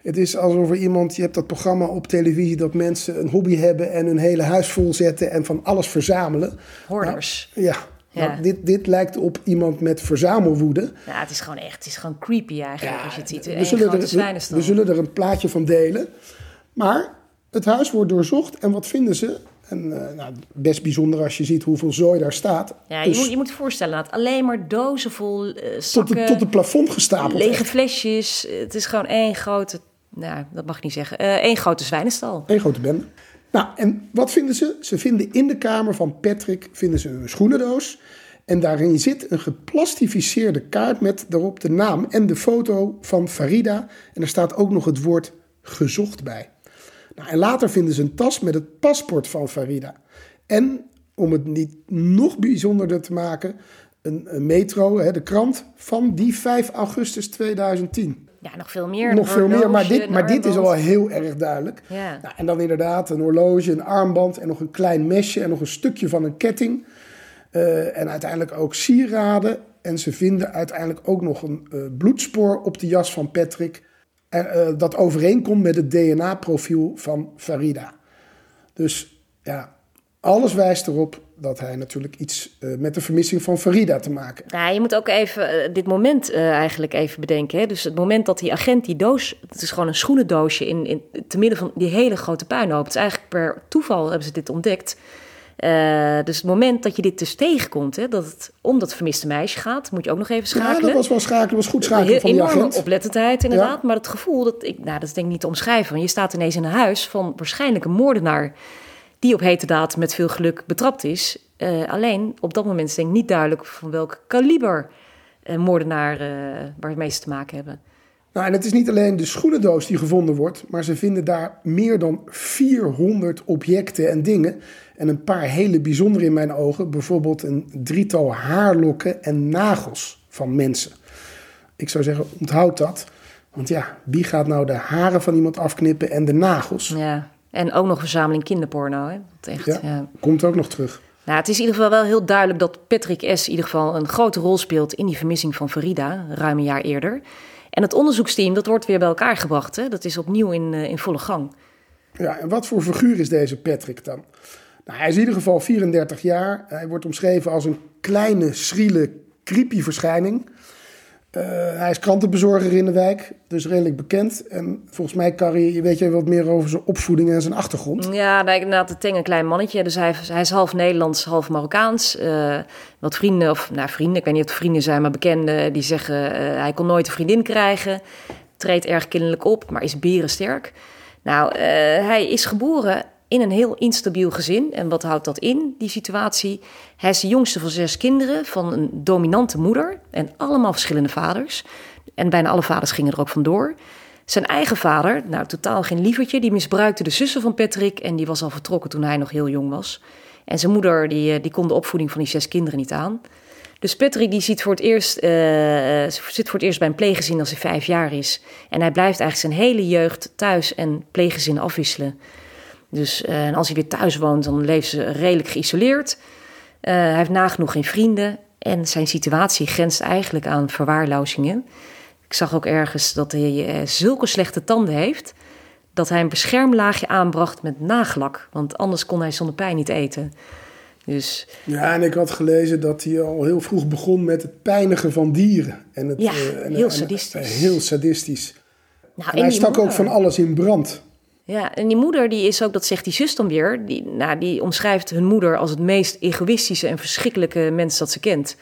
het is alsof er iemand, je hebt dat programma op televisie dat mensen een hobby hebben en hun hele huis vol zetten en van alles verzamelen. Hoorders. Nou, ja. Ja. Nou, dit, dit lijkt op iemand met verzamelwoede. Ja, het is gewoon echt, het is gewoon creepy eigenlijk ja, als je het ziet. We zullen, er, we, we zullen er een plaatje van delen. Maar het huis wordt doorzocht en wat vinden ze? En uh, nou, best bijzonder als je ziet hoeveel zooi daar staat. Ja, je, dus, moet, je moet je voorstellen, dat alleen maar dozen vol uh, zakken. Tot, tot het plafond gestapeld. Lege echt. flesjes. Het is gewoon één grote nou, dat mag ik niet zeggen. Eén uh, grote zwijnenstal. Eén grote bende. Nou, en wat vinden ze? Ze vinden in de kamer van Patrick vinden ze een schoenendoos. En daarin zit een geplastificeerde kaart met daarop de naam en de foto van Farida. En er staat ook nog het woord gezocht bij. Nou, en later vinden ze een tas met het paspoort van Farida. En om het niet nog bijzonderder te maken, een, metro, hè, de krant van die 5 augustus 2010. Ja, nog veel meer. Nog veel meer, maar dit, maar dit is al heel erg duidelijk. Ja. Nou, en dan inderdaad een horloge, een armband en nog een klein mesje en nog een stukje van een ketting. Uh, en uiteindelijk ook sieraden. En ze vinden uiteindelijk ook nog een uh, bloedspoor op de jas van Patrick. Uh, dat overeenkomt met het DNA-profiel van Farida. Dus ja, alles wijst erop dat hij natuurlijk iets uh, met de vermissing van Farida te maken heeft. Ja, je moet ook even uh, dit moment uh, eigenlijk even bedenken. Hè? Dus het moment dat die agent die doos... Het is gewoon een schoenendoosje in, in, te midden van die hele grote puinhoop. Het is eigenlijk per toeval hebben ze dit ontdekt. dus het moment dat je dit dus tegenkomt, hè, dat het om dat vermiste meisje gaat, moet je ook nog even schakelen. Ja, dat was wel schakelen, was goed schakelen van die agent. oplettendheid inderdaad, ja. maar het gevoel dat ik, nou dat is denk ik niet te omschrijven, want je staat ineens in een huis van waarschijnlijk een moordenaar die op hete daad met veel geluk betrapt is. Uh, alleen op dat moment is denk ik niet duidelijk van welk kaliber uh, moordenaar uh, waarmee ze te maken hebben. Nou, en het is niet alleen de schoenendoos die gevonden wordt, maar ze vinden daar meer dan 400 objecten en dingen. En een paar hele bijzondere in mijn ogen, bijvoorbeeld een drietal haarlokken en nagels van mensen. Ik zou zeggen, onthoud dat. Want ja, wie gaat nou de haren van iemand afknippen en de nagels? Ja, en ook nog verzameling kinderporno. Hè? Dat echt, ja, ja. komt ook nog terug. Nou, het is in ieder geval wel heel duidelijk dat Patrick S. in ieder geval een grote rol speelt in die vermissing van Farida, ruim een jaar eerder. En het onderzoeksteam, dat wordt weer bij elkaar gebracht. Hè? Dat is opnieuw in, uh, in volle gang. Ja, en wat voor figuur is deze Patrick dan? Nou, hij is in ieder geval 34 jaar. Hij wordt omschreven als een kleine, schriele, creepy verschijning. Uh, hij is krantenbezorger in de wijk, dus redelijk bekend. En volgens mij, Carrie, weet jij wat meer over zijn opvoeding en zijn achtergrond? Ja, nou, inderdaad, het teng een klein mannetje. Dus hij, hij is half Nederlands, half Marokkaans. Uh, wat vrienden, of nou vrienden, ik weet niet of vrienden zijn, maar bekenden, die zeggen uh, hij kon nooit een vriendin krijgen. Treedt erg kinderlijk op, maar is berensterk. Nou, hij is geboren in een heel instabiel gezin. En wat houdt dat in, die situatie? Hij is de jongste van zes kinderen van een dominante moeder en allemaal verschillende vaders. En bijna alle vaders gingen er ook vandoor. Zijn eigen vader, nou totaal geen lievertje, die misbruikte de zussen van Patrick en die was al vertrokken toen hij nog heel jong was. En zijn moeder, die, eh, die kon de opvoeding van die zes kinderen niet aan. Dus Patrick die ziet voor het eerst, uh, zit voor het eerst bij een pleeggezin als hij vijf jaar is. En hij blijft eigenlijk zijn hele jeugd thuis en pleeggezin afwisselen. Dus uh, en als hij weer thuis woont, dan leeft ze redelijk geïsoleerd. Uh, hij heeft nagenoeg geen vrienden. En zijn situatie grenst eigenlijk aan verwaarlozingen. Ik zag ook ergens dat hij uh, zulke slechte tanden heeft. dat hij een beschermlaagje aanbracht met nagellak. Want anders kon hij zonder pijn niet eten. Dus, ja, en ik had gelezen dat hij al heel vroeg begon met het pijnigen van dieren. En het, ja, en, heel sadistisch. heel sadistisch. Nou, en hij stak ook van alles in brand. Ja, en die moeder, die is ook, dat zegt die zus dan weer, die, nou, die omschrijft hun moeder als het meest egoïstische en verschrikkelijke mens dat ze kent.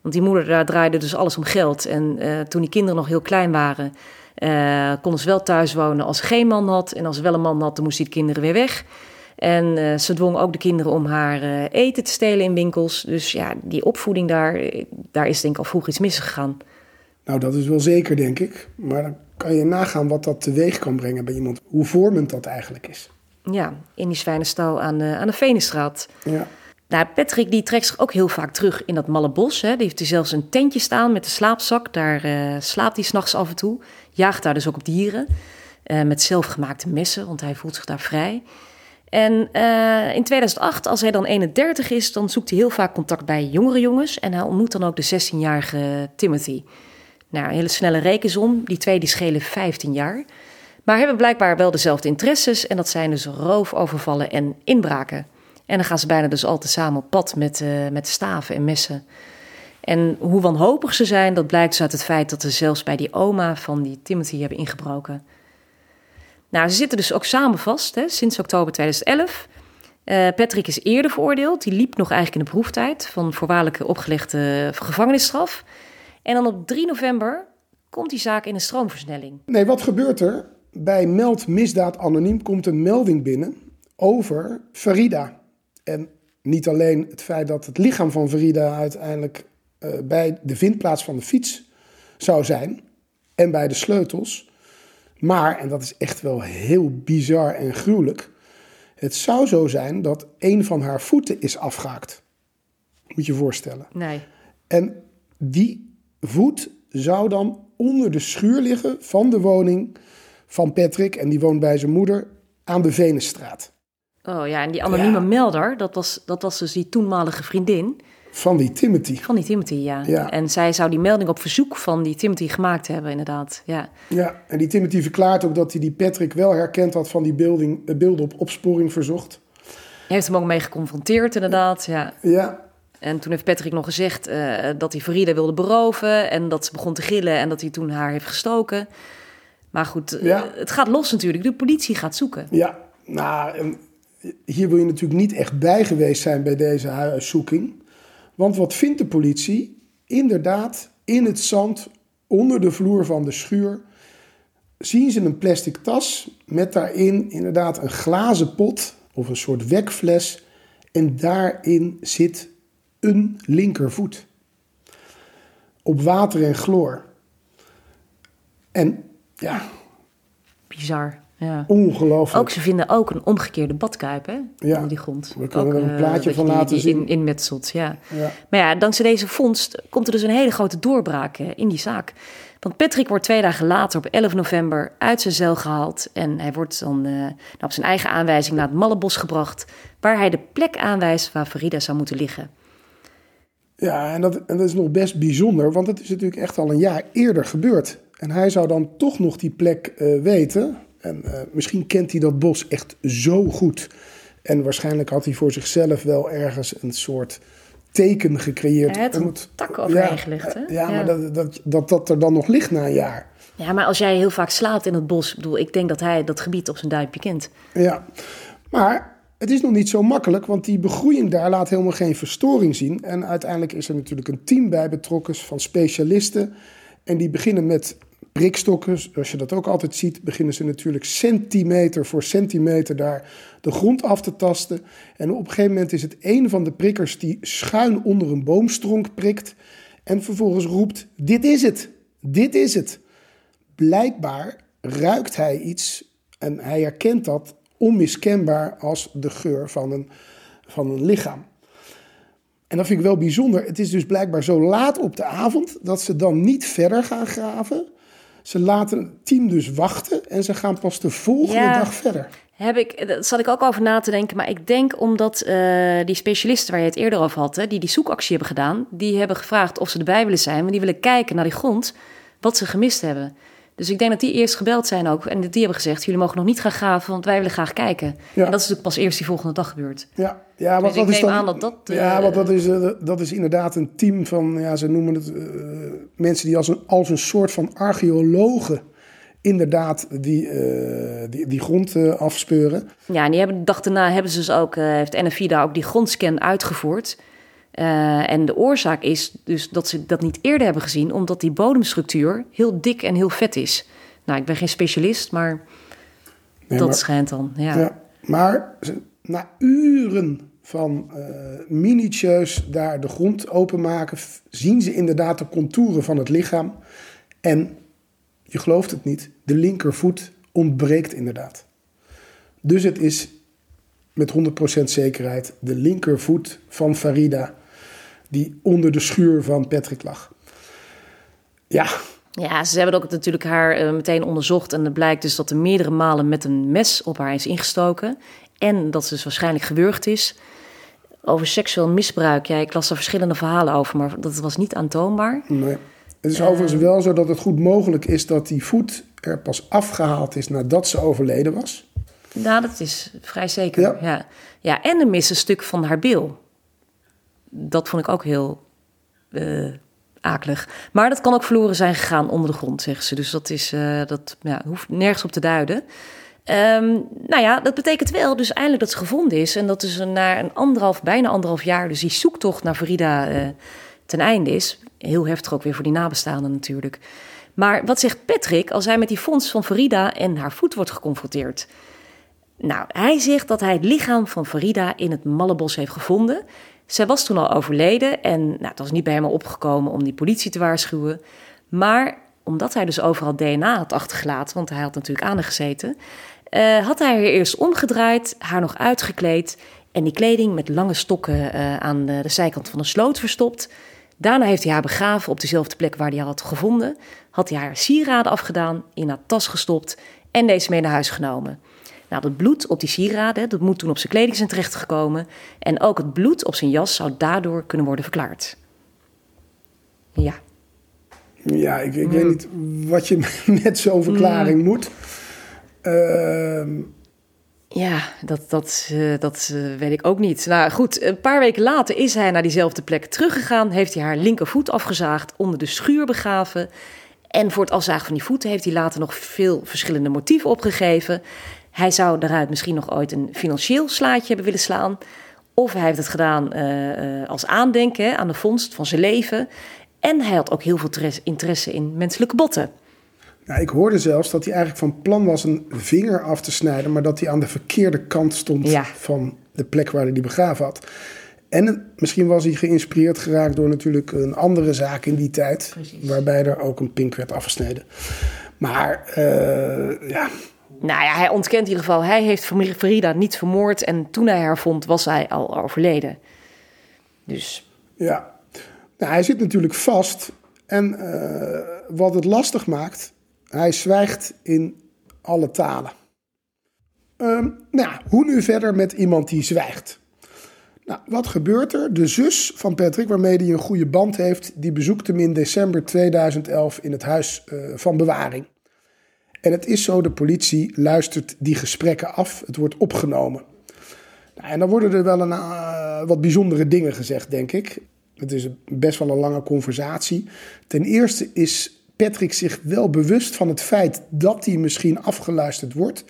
Want die moeder, daar draaide dus alles om geld. En uh, toen die kinderen nog heel klein waren, uh, konden ze wel thuis wonen als ze geen man had. En als ze wel een man had, dan moesten die kinderen weer weg. En uh, ze dwong ook de kinderen om haar eten te stelen in winkels. Dus ja, die opvoeding daar, daar is denk ik al vroeg iets misgegaan. Nou, dat is wel zeker, denk ik. Maar kan je nagaan wat dat teweeg kan brengen bij iemand. Hoe vormend dat eigenlijk is. Ja, in die zwijnenstal aan de, aan de Venenstraat. Ja. Nou, Patrick die trekt zich ook heel vaak terug in dat malle bos. Hè. Die heeft hij zelfs een tentje staan met een slaapzak. Daar uh, slaapt hij s'nachts af en toe. Jaagt daar dus ook op dieren. Uh, met zelfgemaakte messen, want hij voelt zich daar vrij. En uh, in 2008, als hij dan 31 is, dan zoekt hij heel vaak contact bij jongere jongens. En hij ontmoet dan ook de 16-jarige Timothy. Nou, een hele snelle rekensom. Die twee die schelen 15 jaar. Maar hebben blijkbaar wel dezelfde interesses. En dat zijn dus roofovervallen en inbraken. En dan gaan ze bijna dus altijd samen op pad met, uh, met staven en messen. En hoe wanhopig ze zijn, dat blijkt dus uit het feit dat ze zelfs bij die oma van die Timothy hebben ingebroken. Nou, ze zitten dus ook samen vast hè, sinds oktober 2011. Uh, eh, Patrick is eerder veroordeeld. Die liep nog eigenlijk in de proeftijd van voorwaardelijke opgelegde gevangenisstraf. En dan op 3 november komt die zaak in een stroomversnelling. Nee, wat gebeurt er? Bij Meld Misdaad Anoniem komt een melding binnen over Farida. En niet alleen het feit dat het lichaam van Farida uiteindelijk uh, bij de vindplaats van de fiets zou zijn en bij de sleutels. Maar, en dat is echt wel heel bizar en gruwelijk, het zou zo zijn dat een van haar voeten is afgehaakt. Moet je je voorstellen. Nee. En die voet zou dan onder de schuur liggen van de woning van Patrick. En die woont bij zijn moeder aan de Venenstraat. Oh ja, en die anonieme melder, dat was, dat was dus die toenmalige vriendin. Van die Timothy. Van die Timothy, ja. ja. En zij zou die melding op verzoek van die Timothy gemaakt hebben, inderdaad. Ja, ja en die Timothy verklaart ook dat hij die Patrick wel herkend had van die beelding, beelden op opsporing verzocht. Hij heeft hem ook mee geconfronteerd, inderdaad. Ja. Ja, En toen heeft Patrick nog gezegd eh, dat hij Farida wilde beroven. En dat ze begon te gillen en dat hij toen haar heeft gestoken. Maar goed, eh, Ja. het gaat los natuurlijk. De politie gaat zoeken. ja. Nou, hier wil je natuurlijk niet echt bij geweest zijn bij deze huiszoeking. Want wat vindt de politie? Inderdaad, in het zand, onder de vloer van de schuur, zien ze een plastic tas met daarin inderdaad een glazen pot of een soort wekfles. En daarin zit een linkervoet. Op water en chloor. En ja, Bizar. Ja. ongelooflijk. Ook ze vinden ook een omgekeerde badkuip, hè? Ja. Onder die grond. We kunnen Ook, er een eh, plaatje van die- laten die zien. In, inmetselt, ja. Ja. Maar ja, dankzij deze vondst komt er dus een hele grote doorbraak eh, in die zaak. Want Patrick wordt twee dagen later, op 11 november, uit zijn cel gehaald. En hij wordt dan eh, nou, op zijn eigen aanwijzing naar het Mallebos gebracht... waar hij de plek aanwijst waar Farida zou moeten liggen. Ja, en dat, en dat is nog best bijzonder, want het is natuurlijk echt al een jaar eerder gebeurd. En hij zou dan toch nog die plek eh, weten. En eh, misschien kent hij dat bos echt zo goed. En waarschijnlijk had hij voor zichzelf wel ergens een soort teken gecreëerd. Om een het- tak overheen gelegd, hè? Ja, ja, Ja. maar dat, dat, dat dat er dan nog ligt na een jaar. Ja, maar als jij heel vaak slaapt in het bos... Ik bedoel, ik denk dat hij dat gebied op zijn duimpje kent. Ja, maar het is nog niet zo makkelijk, want die begroeiing daar laat helemaal geen verstoring zien. En uiteindelijk is er natuurlijk een team bij betrokken van specialisten. En die beginnen met prikstokken, zoals je dat ook altijd ziet, beginnen ze natuurlijk centimeter voor centimeter daar de grond af te tasten. En op een gegeven moment is het een van de prikkers die schuin onder een boomstronk prikt. En vervolgens roept: Dit is het, dit is het blijkbaar ruikt hij iets en hij herkent dat onmiskenbaar als de geur van een, van een lichaam. En dat vind ik wel bijzonder. Het is dus blijkbaar zo laat op de avond dat ze dan niet verder gaan graven. Ze laten het team dus wachten en ze gaan pas de volgende Ja. dag verder. Heb ik, daar zat ik ook over na te denken. Maar ik denk omdat eh, die specialisten waar je het eerder over had, hè, die die zoekactie hebben gedaan, die hebben gevraagd of ze erbij willen zijn. Maar die willen kijken naar die grond, wat ze gemist hebben. Dus ik denk dat die eerst gebeld zijn ook. En die hebben gezegd, jullie mogen nog niet gaan graven, want wij willen graag kijken. Ja. En dat is natuurlijk pas eerst die volgende dag gebeurd. Ja, ja want Dus ik dat is neem dan, aan dat dat, eh, ja, want dat is, eh, dat is inderdaad een team van, ja, ze noemen het eh, mensen die als een, als een soort van archeologen inderdaad die, eh, die, die grond eh, afspeuren. Ja, en die hebben de dag daarna hebben ze dus ook, eh, heeft NFI daar ook die grondscan uitgevoerd. Eh, en de oorzaak is dus dat ze dat niet eerder hebben gezien, omdat die bodemstructuur heel dik en heel vet is. Nou, ik ben geen specialist, maar Nee, dat maar- schijnt dan. Ja. Ja, maar na uren van eh minutieus daar de grond openmaken, zien ze inderdaad de contouren van het lichaam. En je gelooft het niet, de linkervoet ontbreekt inderdaad. Dus het is met 100% zekerheid de linkervoet van Farida die onder de schuur van Patrick lag. Ja, Ja, ze hebben ook natuurlijk haar eh, meteen onderzocht. En het blijkt dus dat er meerdere malen met een mes op haar is ingestoken. En dat ze dus waarschijnlijk gewurgd is. Over seksueel misbruik. Ja, ik las er verschillende verhalen over, maar dat was niet aantoonbaar. Nee. Het is overigens wel zo dat het goed mogelijk is dat die voet er pas afgehaald is nadat ze overleden was. Nou, dat is vrij zeker. Ja. Ja. Ja. en er mist een stuk van haar bil. Dat vond ik ook heel eh, akelig. Maar dat kan ook verloren zijn gegaan onder de grond, zeggen ze. Dus dat, is, eh, dat ja, hoeft nergens op te duiden. Ehm, nou ja, dat betekent wel dus eindelijk dat ze gevonden is. En dat is na een anderhalf, bijna anderhalf jaar... dus die zoektocht naar Farida eh, ten einde is. Heel heftig ook weer voor die nabestaanden natuurlijk. Maar wat zegt Patrick als hij met die fonds van Farida en haar voet wordt geconfronteerd? Nou, hij zegt dat hij het lichaam van Farida in het Mallebos heeft gevonden. Zij was toen al overleden en nou, het was niet bij hem opgekomen om die politie te waarschuwen. Maar omdat hij dus overal DNA had achtergelaten, want hij had natuurlijk aan haar gezeten, eh, had hij haar eerst omgedraaid, haar nog uitgekleed en die kleding met lange stokken eh, aan de, de zijkant van de sloot verstopt. Daarna heeft hij haar begraven op dezelfde plek waar hij haar had gevonden. Had hij haar sieraden afgedaan, in haar tas gestopt en deze mee naar huis genomen. Nou, dat bloed op die sieraden, dat moet toen op zijn kleding zijn terechtgekomen. En ook het bloed op zijn jas zou daardoor kunnen worden verklaard. Ja, Ja, ik, ik weet niet wat je (laughs) met zo'n verklaring moet. Ehm, Ja, dat, dat, uh, dat uh, weet ik ook niet. Nou goed, een paar weken later is hij naar diezelfde plek teruggegaan. Heeft hij haar linkervoet afgezaagd, onder de schuur begraven. En voor het afzagen van die voeten heeft hij later nog veel verschillende motieven opgegeven. Hij zou daaruit misschien nog ooit een financieel slaatje hebben willen slaan. Of hij heeft het gedaan uh, als aandenken aan de vondst van zijn leven. En hij had ook heel veel interesse in menselijke botten. Nou, ik hoorde zelfs dat hij eigenlijk van plan was een vinger af te snijden, maar dat hij aan de verkeerde kant stond van de plek waar hij die begraven had. En misschien was hij geïnspireerd geraakt door natuurlijk een andere zaak in die tijd, Precies. waarbij er ook een pink werd afgesneden. Maar uh, ja. Nou ja, hij ontkent in ieder geval, hij heeft Farida niet vermoord en toen hij haar vond, was hij al overleden. Dus. Ja, nou, hij zit natuurlijk vast. En uh, wat het lastig maakt, hij zwijgt in alle talen. Um, nou, hoe nu verder met iemand die zwijgt? Nou, wat gebeurt er? De zus van Patrick, waarmee hij een goede band heeft, die bezoekt hem in december 2011 in het huis uh, van bewaring. En het is zo, de politie luistert die gesprekken af, het wordt opgenomen. Nou, en dan worden er wel een, uh, wat bijzondere dingen gezegd, denk ik. Het is best wel een lange conversatie. Ten eerste is Patrick zich wel bewust van het feit dat hij misschien afgeluisterd wordt.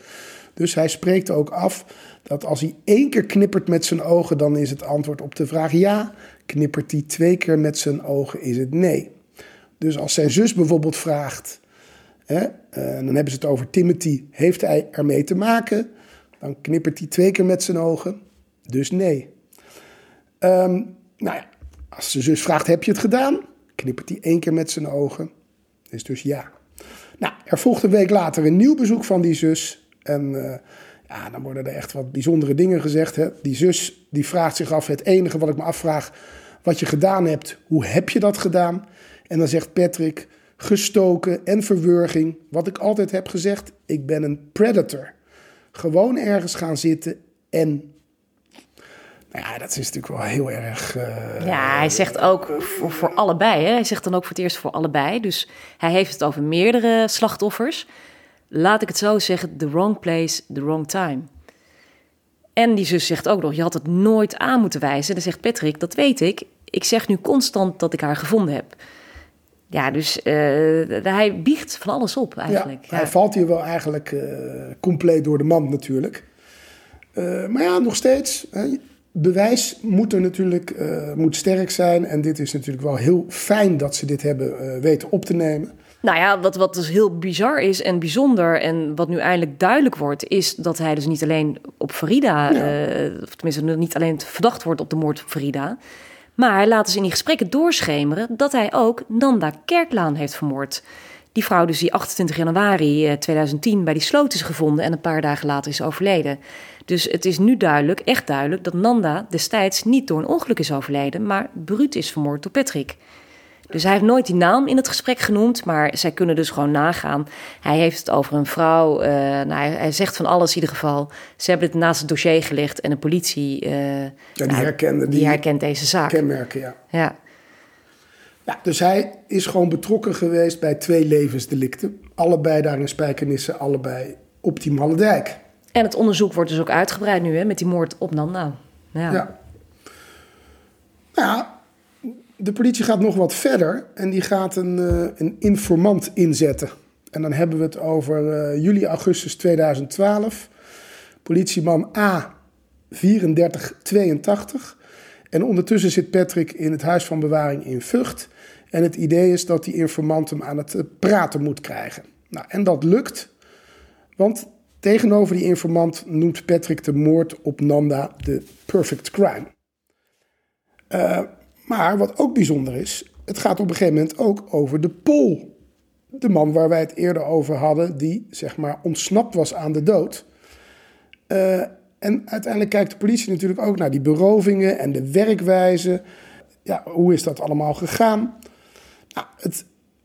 Dus hij spreekt ook af dat als hij één keer knippert met zijn ogen, dan is het antwoord op de vraag ja. Knippert hij twee keer met zijn ogen, is het nee. Dus als zijn zus bijvoorbeeld vraagt, hè, eh, dan hebben ze het over Timothy, heeft hij ermee te maken? Dan knippert hij twee keer met zijn ogen, dus nee. Um, nou ja, als zijn zus vraagt, heb je het gedaan? Knippert hij één keer met zijn ogen. Is dus ja. Nou, er volgt een week later een nieuw bezoek van die zus. En uh, ja, dan worden er echt wat bijzondere dingen gezegd. Hè? Die zus die vraagt zich af, het enige wat ik me afvraag, wat je gedaan hebt, hoe heb je dat gedaan? En dan zegt Patrick, gestoken en verwurging. Wat ik altijd heb gezegd, ik ben een predator. Gewoon ergens gaan zitten en nou ja, dat is natuurlijk wel heel erg. Uh, ja, hij zegt ook voor, voor allebei. Hè? Hij zegt dan ook voor het eerst voor allebei. Dus hij heeft het over meerdere slachtoffers. Laat ik het zo zeggen: the wrong place, the wrong time. En die zus zegt ook nog: je had het nooit aan moeten wijzen. Dan zegt Patrick: dat weet ik. Ik zeg nu constant dat ik haar gevonden heb. Ja, dus uh, hij biegt van alles op eigenlijk. Ja, Hij valt hier wel eigenlijk uh, compleet door de mand natuurlijk. Uh, maar ja, nog steeds bewijs moet er natuurlijk moet sterk zijn. En dit is natuurlijk wel heel fijn dat ze dit hebben weten op te nemen. Nou ja, wat, wat dus heel bizar is en bijzonder en wat nu eindelijk duidelijk wordt, is dat hij dus niet alleen op Farida, ja. uh, of tenminste niet alleen verdacht wordt op de moord op Farida, maar hij laat dus in die gesprekken doorschemeren dat hij ook Nanda Kerklaan heeft vermoord. Die vrouw dus die 28 januari 2010 bij die sloot is gevonden en een paar dagen later is overleden. Dus het is nu duidelijk, echt duidelijk, dat Nanda destijds niet door een ongeluk is overleden, maar bruut is vermoord door Patrick. Dus hij heeft nooit die naam in het gesprek genoemd, maar zij kunnen dus gewoon nagaan. Hij heeft het over een vrouw. Uh, nou, hij, zegt van alles in ieder geval. Ze hebben het naast het dossier gelegd en de politie. Uh, ja, die, nou, herkende, die, die herkent deze zaak. Kenmerken, ja. ja. Ja, dus hij is gewoon betrokken geweest bij twee levensdelicten. Allebei daar in Spijkenissen, allebei op die Malle En het onderzoek wordt dus ook uitgebreid nu, hè, met die moord op Nanda. Ja. ja. Nou, de politie gaat nog wat verder en die gaat een, uh, een informant inzetten. En dan hebben we het over uh, juli, augustus 2012. Politieman A 3482. En ondertussen zit Patrick in het huis van bewaring in Vught. En het idee is dat die informant hem aan het eh, praten moet krijgen. Nou, en dat lukt, want tegenover die informant noemt Patrick de moord op Nanda de perfect crime. Uh, maar wat ook bijzonder is, het gaat op een gegeven moment ook over de Pol. De man waar wij het eerder over hadden, die zeg maar ontsnapt was aan de dood. Uh, en uiteindelijk kijkt de politie natuurlijk ook naar die berovingen en de werkwijze. Ja, hoe is dat allemaal gegaan? Nou, het,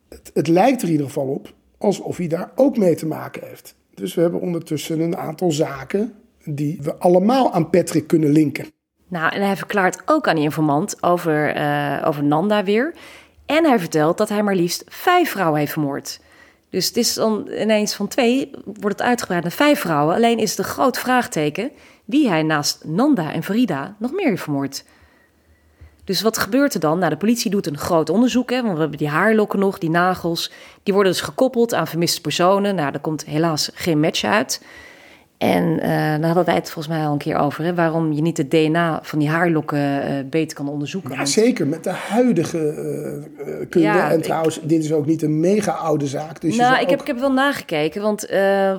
het, het lijkt er in ieder geval op alsof hij daar ook mee te maken heeft. Dus we hebben ondertussen een aantal zaken die we allemaal aan Patrick kunnen linken. Nou, en hij verklaart ook aan die informant over, uh, over Nanda weer. En hij vertelt dat hij maar liefst vijf vrouwen heeft vermoord. Dus het is dan ineens van twee, wordt het uitgebreid naar vijf vrouwen. Alleen is het een groot vraagteken wie hij naast Nanda en Farida nog meer heeft vermoord. Dus wat gebeurt er dan? Nou, de politie doet een groot onderzoek, hè, want we hebben die haarlokken nog, die nagels. Die worden dus gekoppeld aan vermiste personen. Nou, daar komt helaas geen match uit. En uh, daar hadden wij het volgens mij al een keer over. Hè, waarom je niet het DNA van die haarlokken uh, beter kan onderzoeken. Ja, want... zeker. Met de huidige uh, kunde. Ja, en trouwens, ik... dit is ook niet een mega oude zaak. Dus nou, ik, ook... heb, ik heb wel nagekeken. Want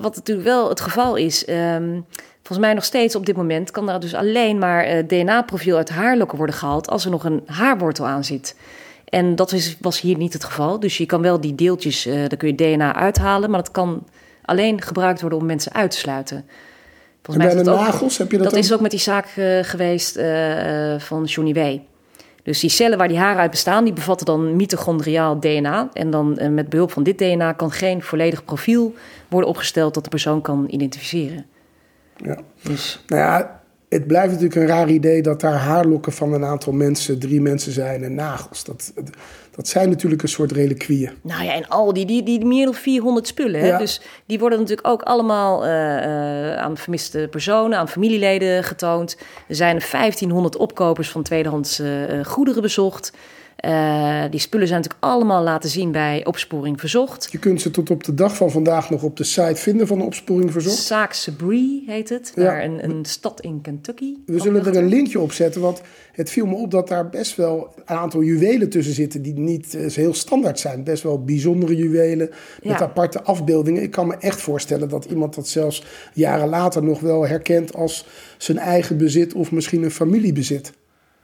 wat natuurlijk wel het geval is... Um, volgens mij nog steeds op dit moment... kan er dus alleen maar DNA-profiel uit haarlokken worden gehaald... als er nog een haarwortel aan zit. En dat is, was hier niet het geval. Dus je kan wel die deeltjes, daar kun je DNA uithalen... maar dat kan alleen gebruikt worden om mensen uit te sluiten. Volgens mij bij de nagels heb je dat Dat is ook met die zaak uh, geweest uh, van Johnny W. Dus die cellen waar die haren uit bestaan, die bevatten dan mitochondriaal DNA. En dan uh, met behulp van dit DNA kan geen volledig profiel worden opgesteld dat de persoon kan identificeren. Ja. Dus. Nou ja, het blijft natuurlijk een raar idee dat daar haarlokken van een aantal mensen, drie mensen zijn en nagels. Dat, dat zijn natuurlijk een soort reliquieën. Nou ja, en al die, die, die meer dan 400 spullen. Hè? Dus die worden natuurlijk ook allemaal uh, uh, aan vermiste personen, aan familieleden getoond. Er zijn 1500 opkopers van tweedehands uh, goederen bezocht. Uh, die spullen zijn natuurlijk allemaal laten zien bij Opsporing Verzocht. Je kunt ze tot op de dag van vandaag nog op de site vinden van Opsporing Verzocht. Sabree heet het, ja. naar een, een stad in Kentucky. We zullen er een linkje op zetten, want het viel me op dat daar best wel een aantal juwelen tussen zitten... die niet uh, heel standaard zijn. Best wel bijzondere juwelen met ja. aparte afbeeldingen. Ik kan me echt voorstellen dat iemand dat zelfs jaren later nog wel herkent... als zijn eigen bezit of misschien een familiebezit.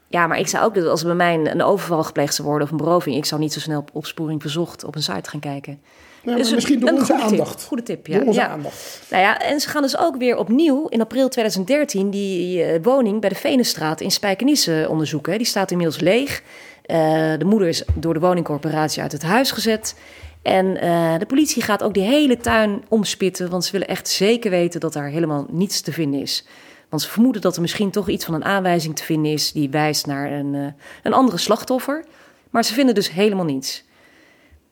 Ja, maar ik zou ook, als bij mij een overval gepleegd zou worden of een beroving, ik zou niet zo snel op opsporing verzocht op een site gaan kijken. Ja, dus misschien door onze aandacht. Tip, goede tip, ja. Door onze ja. aandacht. Nou ja, en ze gaan dus ook weer opnieuw in april 2013 die uh, woning bij de Venenstraat in Spijkenisse onderzoeken. Die staat inmiddels leeg. Uh, de moeder is door de woningcorporatie uit het huis gezet. En uh, de politie gaat ook die hele tuin omspitten, want ze willen echt zeker weten dat daar helemaal niets te vinden is. Want ze vermoeden dat er misschien toch iets van een aanwijzing te vinden is die wijst naar een, uh, een andere slachtoffer. Maar ze vinden dus helemaal niets.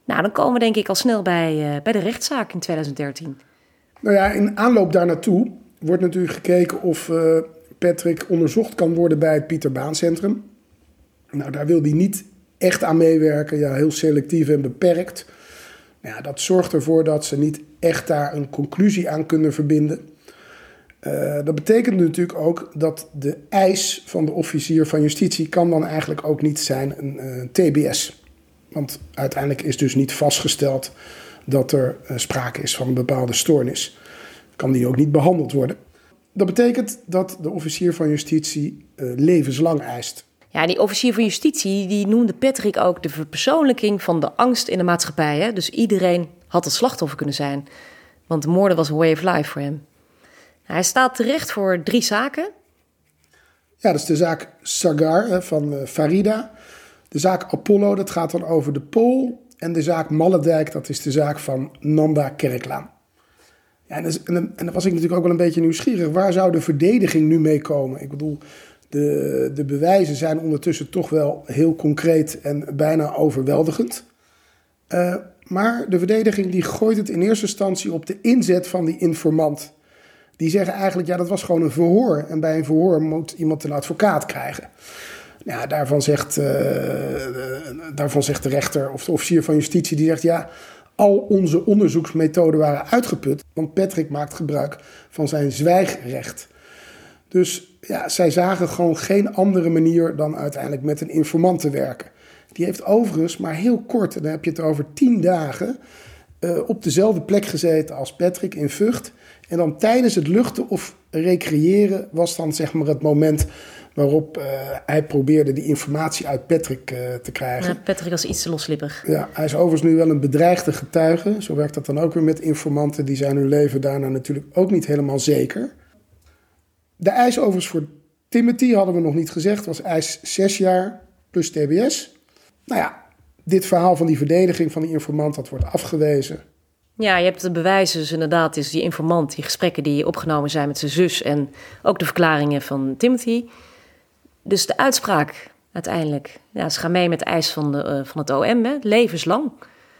Nou, dan komen we denk ik al snel bij, uh, bij de rechtszaak in 2013. Nou ja, in aanloop daar naartoe wordt natuurlijk gekeken of uh, Patrick onderzocht kan worden bij het Pieter Baan Centrum. Nou, daar wil hij niet echt aan meewerken, ja, heel selectief en beperkt. Nou ja, dat zorgt ervoor dat ze niet echt daar een conclusie aan kunnen verbinden. Uh, dat betekent natuurlijk ook dat de eis van de officier van justitie kan dan eigenlijk ook niet zijn een uh, TBS. Want uiteindelijk is dus niet vastgesteld dat er uh, sprake is van een bepaalde stoornis. Kan die ook niet behandeld worden. Dat betekent dat de officier van justitie levenslang eist. Ja, die officier van justitie die noemde Patrick ook de verpersoonlijking van de angst in de maatschappij. Hè? Dus iedereen had het slachtoffer kunnen zijn. Want de moorden was een way of life voor hem. Hij staat terecht voor drie zaken. Ja, dat is de zaak Sagar van uh, Farida. De zaak Apollo, dat gaat dan over de Pool. En de zaak Malledijk, dat is de zaak van Nanda Kerklaan. Ja, en, en, dan was ik natuurlijk ook wel een beetje nieuwsgierig. Waar zou de verdediging nu mee komen? Ik bedoel, de, de bewijzen zijn ondertussen toch wel heel concreet en bijna overweldigend. Uh, maar de verdediging die gooit het in eerste instantie op de inzet van die informant. Die zeggen eigenlijk, ja, dat was gewoon een verhoor. En bij een verhoor moet iemand een advocaat krijgen. Ja, daarvan zegt, uh, daarvan zegt de rechter of de officier van justitie, die zegt, ja, al onze onderzoeksmethoden waren uitgeput. Want Patrick maakt gebruik van zijn zwijgrecht. Dus ja, zij zagen gewoon geen andere manier dan uiteindelijk met een informant te werken. Die heeft overigens maar heel kort, en dan heb je het over tien dagen, uh, op dezelfde plek gezeten als Patrick in Vught. En dan tijdens het luchten of recreëren was dan zeg maar het moment waarop uh, hij probeerde die informatie uit Patrick uh, te krijgen. Ja, Patrick was iets te loslippig. Ja, hij is overigens nu wel een bedreigde getuige. Zo werkt dat dan ook weer met informanten. Die zijn hun leven daarna natuurlijk ook niet helemaal zeker. De eis overigens voor Timothy hadden we nog niet gezegd. was eis zes jaar plus TBS. Nou ja, dit verhaal van die verdediging van die informant, dat wordt afgewezen. Ja, je hebt de bewijzen dus inderdaad, is die informant, die gesprekken die opgenomen zijn met zijn zus en ook de verklaringen van Timothy. Dus de uitspraak uiteindelijk, ja, ze gaan mee met de eis van, de, uh, van het OM, hè, levenslang.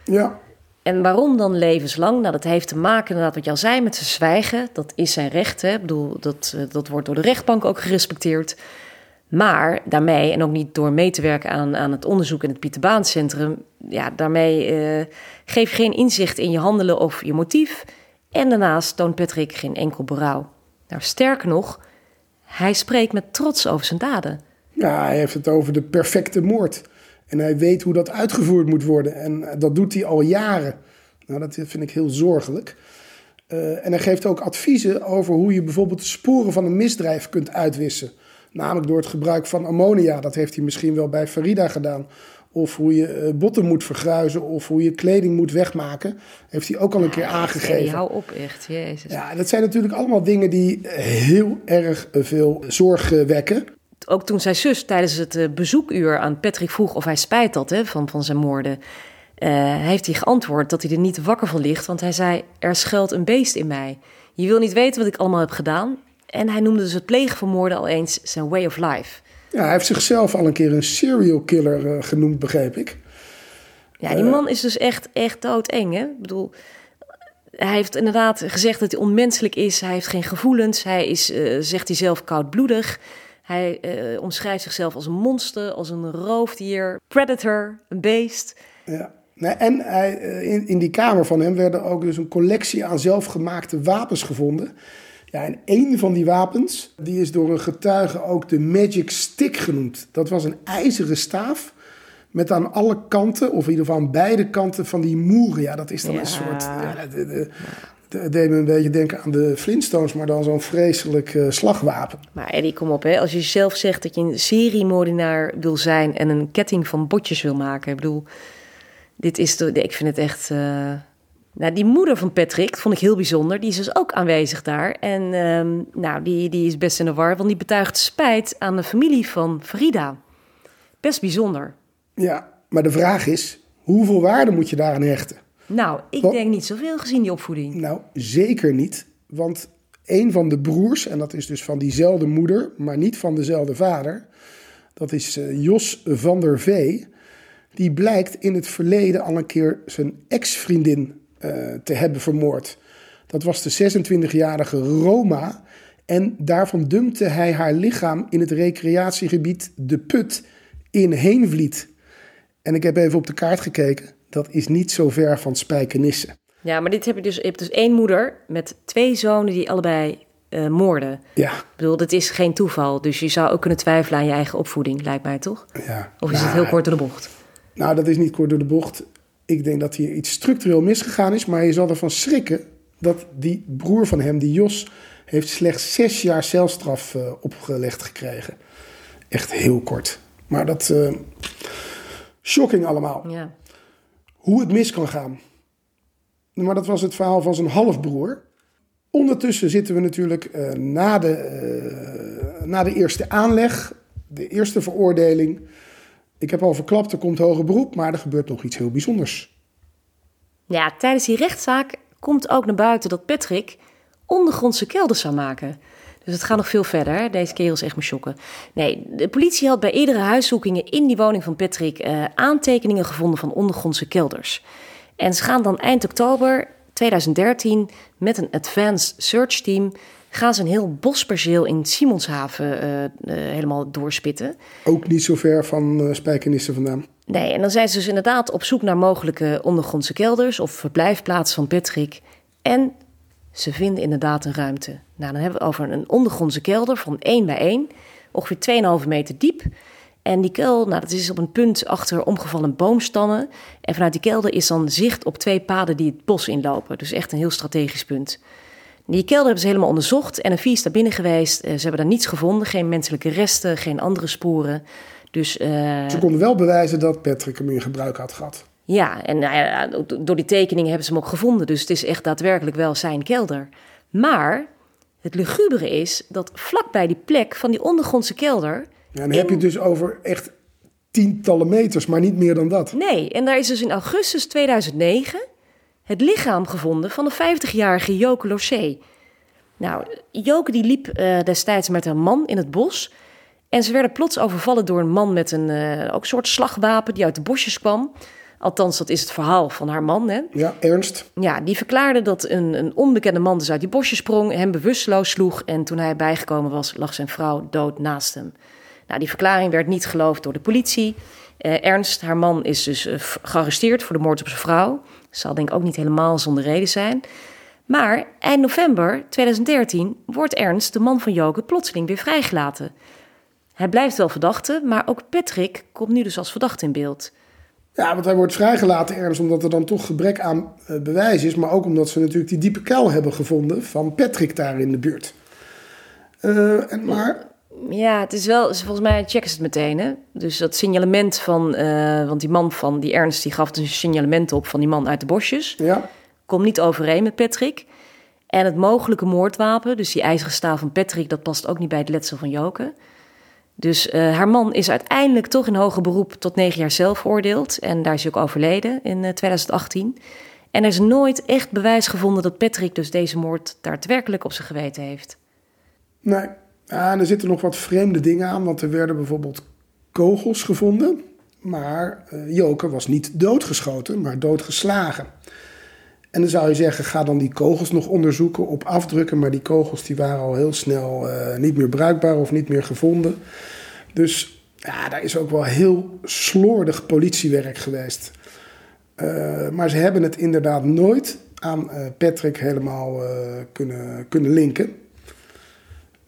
Ja, En waarom dan levenslang? Nou, dat heeft te maken, inderdaad, wat je al zei, met zijn zwijgen. Dat is zijn recht. Hè? Ik bedoel, dat, eh, dat wordt door de rechtbank ook gerespecteerd. Maar daarmee, en ook niet door mee te werken aan, aan het onderzoek in het Pieter Centrum, ja, daarmee uh, geef geen inzicht in je handelen of je motief. En daarnaast toont Patrick geen enkel berouw. Nou, sterker nog, hij spreekt met trots over zijn daden. Ja, hij heeft het over de perfecte moord. En hij weet hoe dat uitgevoerd moet worden. En dat doet hij al jaren. Nou, dat vind ik heel zorgelijk. Uh, en hij geeft ook adviezen over hoe je bijvoorbeeld de sporen van een misdrijf kunt uitwissen. Namelijk door het gebruik van ammonia. Dat heeft hij misschien wel bij Farida gedaan. Of hoe je uh, botten moet vergruizen. Of hoe je kleding moet wegmaken. Heeft hij ook al een keer aangegeven. hou op echt, jezus. Ja, dat zijn natuurlijk allemaal dingen die heel erg veel zorg wekken ook toen zijn zus tijdens het eh, bezoekuur aan Patrick vroeg of hij spijt had hè, van, van zijn moorden, uh, heeft hij geantwoord dat hij er niet wakker van ligt. Want hij zei: Er schuilt een beest in mij. Je wil niet weten wat ik allemaal heb gedaan. En hij noemde dus het plegen van moorden al eens zijn way of life. Ja, hij heeft zichzelf al een keer een serial killer uh, genoemd, begreep ik. Ja, die man is dus echt, echt doodeng. Hè? Ik bedoel, hij heeft inderdaad gezegd dat hij onmenselijk is. Hij heeft geen gevoelens. Hij is, uh, zegt hij zelf, koudbloedig. Hij uh, omschrijft zichzelf als een monster, als een roofdier, predator, een beest. Ja. Nee, en hij, eh, in, in die kamer van hem werden ook dus een collectie aan zelfgemaakte wapens gevonden. Ja, en een van die wapens, die is door een getuige ook de Magic Stick genoemd. Dat was een ijzeren staaf met aan alle kanten, of in ieder geval aan beide kanten van die moeren. Ja, dat is dan een soort... Ja, de, de, het deed me een beetje denken aan de Flintstones, maar dan zo'n vreselijk uh, slagwapen. Maar Eddie, kom op, hè. als je zelf zegt dat je een seriemoordenaar wil zijn en een ketting van botjes wil maken. Ik bedoel, dit is de, ik vind het echt. Uh... Nou, die moeder van Patrick vond ik heel bijzonder. Die is dus ook aanwezig daar. En um, nou, die, die is best in de war, want die betuigt spijt aan de familie van Frida. Best bijzonder. Ja, maar de vraag is: hoeveel waarde moet je daaraan hechten? Nou, ik denk niet zoveel gezien die opvoeding. Nou, zeker niet. Want een van de broers, en dat is dus van diezelfde moeder, maar niet van dezelfde vader, dat is uh, Jos van der Vee. Die blijkt in het verleden al een keer zijn ex-vriendin te hebben vermoord. Dat was de 26-jarige Roma. En daarvan dumpte hij haar lichaam in het recreatiegebied De Put in Heenvliet. En ik heb even op de kaart gekeken dat is niet zo ver van Spijkenisse. Ja, maar dit heb je dus, je hebt dus één moeder met twee zonen die allebei uh, moorden. Ja. Ik bedoel, dat is geen toeval. Dus je zou ook kunnen twijfelen aan je eigen opvoeding, lijkt mij toch? Ja. Of is het heel kort door de bocht? Nou, dat is niet kort door de bocht. Ik denk dat hier iets structureel misgegaan is, maar je zal ervan schrikken dat die broer van hem, die Jos, heeft slechts zes jaar celstraf uh, opgelegd gekregen. Echt heel kort. Maar dat. Uh, shocking allemaal. Ja hoe het mis kan gaan. Maar dat was het verhaal van zijn halfbroer. Ondertussen zitten we natuurlijk uh, na, de, na de eerste aanleg, de eerste veroordeling. Ik heb al verklapt, er komt hoger beroep, maar er gebeurt nog iets heel bijzonders. Ja, tijdens die rechtszaak komt ook naar buiten dat Patrick ondergrondse kelders zou maken. Dus het gaat nog veel verder. Deze kerel is echt me shocken. Nee, de politie had bij eerdere huiszoekingen in die woning van Patrick uh, aantekeningen gevonden van ondergrondse kelders. En ze gaan dan eind oktober 2013 met een advanced search team gaan ze een heel bosperceel in Simonshaven uh, uh, helemaal doorspitten. Ook niet zo ver van uh, Spijkenisse vandaan. Nee, en dan zijn ze dus inderdaad op zoek naar mogelijke ondergrondse kelders of verblijfplaatsen van Patrick. En ze vinden inderdaad een ruimte. Nou, dan hebben we het over een ondergrondse kelder van 1 bij 1, ongeveer 2,5 meter diep. En die kelder, nou, dat is op een punt achter omgevallen boomstammen. En vanuit die kelder is dan zicht op twee paden die het bos inlopen. Dus echt een heel strategisch punt. Die kelder hebben ze helemaal onderzocht. en NFI is daar binnen geweest. Eh, ze hebben daar niets gevonden. Geen menselijke resten, geen andere sporen. Dus, uh... Ze konden wel bewijzen dat Patrick hem in gebruik had gehad. Ja, en nou ja, door die tekeningen hebben ze hem ook gevonden. Dus het is echt daadwerkelijk wel zijn kelder. Maar het lugubere is dat vlakbij die plek van die ondergrondse kelder. Ja, dan heb je het dus over echt tientallen meters, maar niet meer dan dat. Nee, en daar is dus in augustus 2009 het lichaam gevonden van een 50-jarige Joke Losé. Nou, Joke die liep uh, destijds met een man in het bos. En ze werden plots overvallen door een man met een uh, ook soort slagwapen die uit de bosjes kwam. Althans, dat is het verhaal van haar man. Hè? Ja, Ernst. Ja, die verklaarde dat een, een onbekende man dus uit die bosjes sprong, hem bewusteloos sloeg en toen hij bijgekomen was, lag zijn vrouw dood naast hem. Nou, die verklaring werd niet geloofd door de politie. Eh, Ernst, haar man, is dus uh, gearresteerd voor de moord op zijn vrouw. Zal denk ik ook niet helemaal zonder reden zijn. Maar eind november 2013 wordt Ernst, de man van Joke, plotseling weer vrijgelaten. Hij blijft wel verdachte, maar ook Patrick komt nu dus als verdachte in beeld. Ja, want hij wordt vrijgelaten ergens omdat er dan toch gebrek aan uh, bewijs is. Maar ook omdat ze natuurlijk die diepe kuil hebben gevonden van Patrick daar in de buurt. Uh, en maar... Ja, het is wel, volgens mij checken ze het meteen. Hè? Dus dat signalement van, uh, want die man van die Ernst, die gaf dus een signalement op van die man uit de bosjes. Ja. Komt niet overeen met Patrick. En het mogelijke moordwapen, dus die ijzeren staaf van Patrick, dat past ook niet bij het letsel van Joke. Dus uh, haar man is uiteindelijk toch in hoger beroep tot negen jaar zelf veroordeeld. En daar is hij ook overleden in uh, 2018. En er is nooit echt bewijs gevonden dat Patrick dus deze moord daadwerkelijk op zijn geweten heeft. Nee, en er zitten nog wat vreemde dingen aan. Want er werden bijvoorbeeld kogels gevonden. Maar uh, Joke was niet doodgeschoten, maar doodgeslagen. En dan zou je zeggen, ga dan die kogels nog onderzoeken op afdrukken. Maar die kogels die waren al heel snel uh, niet meer bruikbaar of niet meer gevonden. Dus ja, daar is ook wel heel slordig politiewerk geweest. Uh, maar ze hebben het inderdaad nooit aan Patrick helemaal kunnen, kunnen linken.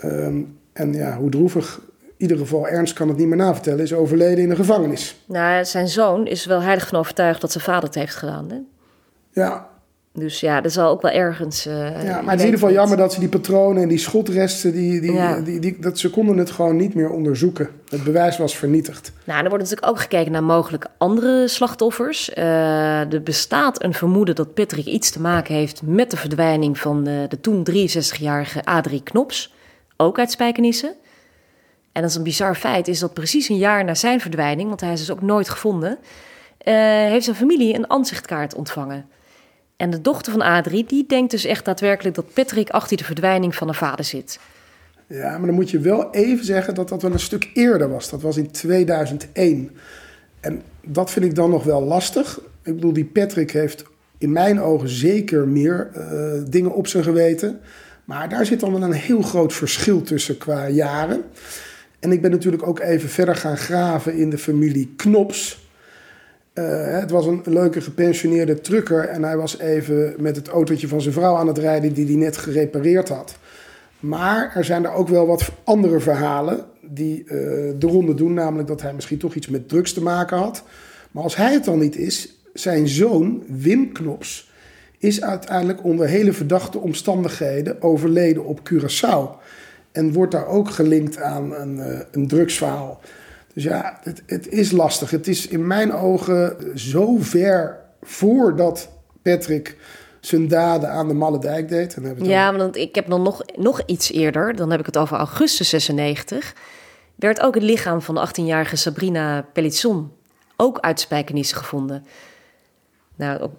Um, en ja, hoe droevig. In ieder geval, Ernst kan het niet meer navertellen, is overleden in de gevangenis. Nou, zijn zoon is wel heilig van overtuigd dat zijn vader het heeft gedaan. Hè? Ja, dus ja, dat zal ook wel ergens. Uh, ja, maar het is in ieder geval jammer dat ze die patronen en die schotresten, die, die, ja. die, die, dat ze konden het gewoon niet meer onderzoeken. Het bewijs was vernietigd. Nou, er wordt natuurlijk ook gekeken naar mogelijk andere slachtoffers. Uh, er bestaat een vermoeden dat Patrick iets te maken heeft met de verdwijning van de, de toen 63-jarige Adrie Knops, ook uit Spijkenisse. En dat is een bizar feit, is dat precies een jaar na zijn verdwijning, want hij is dus ook nooit gevonden, uh, heeft zijn familie een aanzichtkaart ontvangen. En de dochter van Adrie, die denkt dus echt daadwerkelijk dat Patrick achter de verdwijning van haar vader zit. Ja, maar dan moet je wel even zeggen dat dat wel een stuk eerder was. Dat was in 2001. En dat vind ik dan nog wel lastig. Ik bedoel, die Patrick heeft in mijn ogen zeker meer uh, dingen op zijn geweten. Maar daar zit dan wel een heel groot verschil tussen qua jaren. En ik ben natuurlijk ook even verder gaan graven in de familie Knops. Uh, het was een leuke gepensioneerde trucker en hij was even met het autootje van zijn vrouw aan het rijden die hij net gerepareerd had. Maar er zijn er ook wel wat andere verhalen die uh, de ronde doen, namelijk dat hij misschien toch iets met drugs te maken had. Maar als hij het dan niet is, zijn zoon Wim Knops is uiteindelijk onder hele verdachte omstandigheden overleden op Curaçao. En wordt daar ook gelinkt aan een, uh, een drugsverhaal. Dus ja, het, het is lastig. Het is in mijn ogen zo ver voordat Patrick zijn daden aan de Malle Dijk deed. Dan ja, want ik heb dan nog, nog iets eerder, dan heb ik het over augustus 96, werd ook het lichaam van de 18-jarige Sabrina Pellitson ook uit Spijkenisse gevonden. Nou,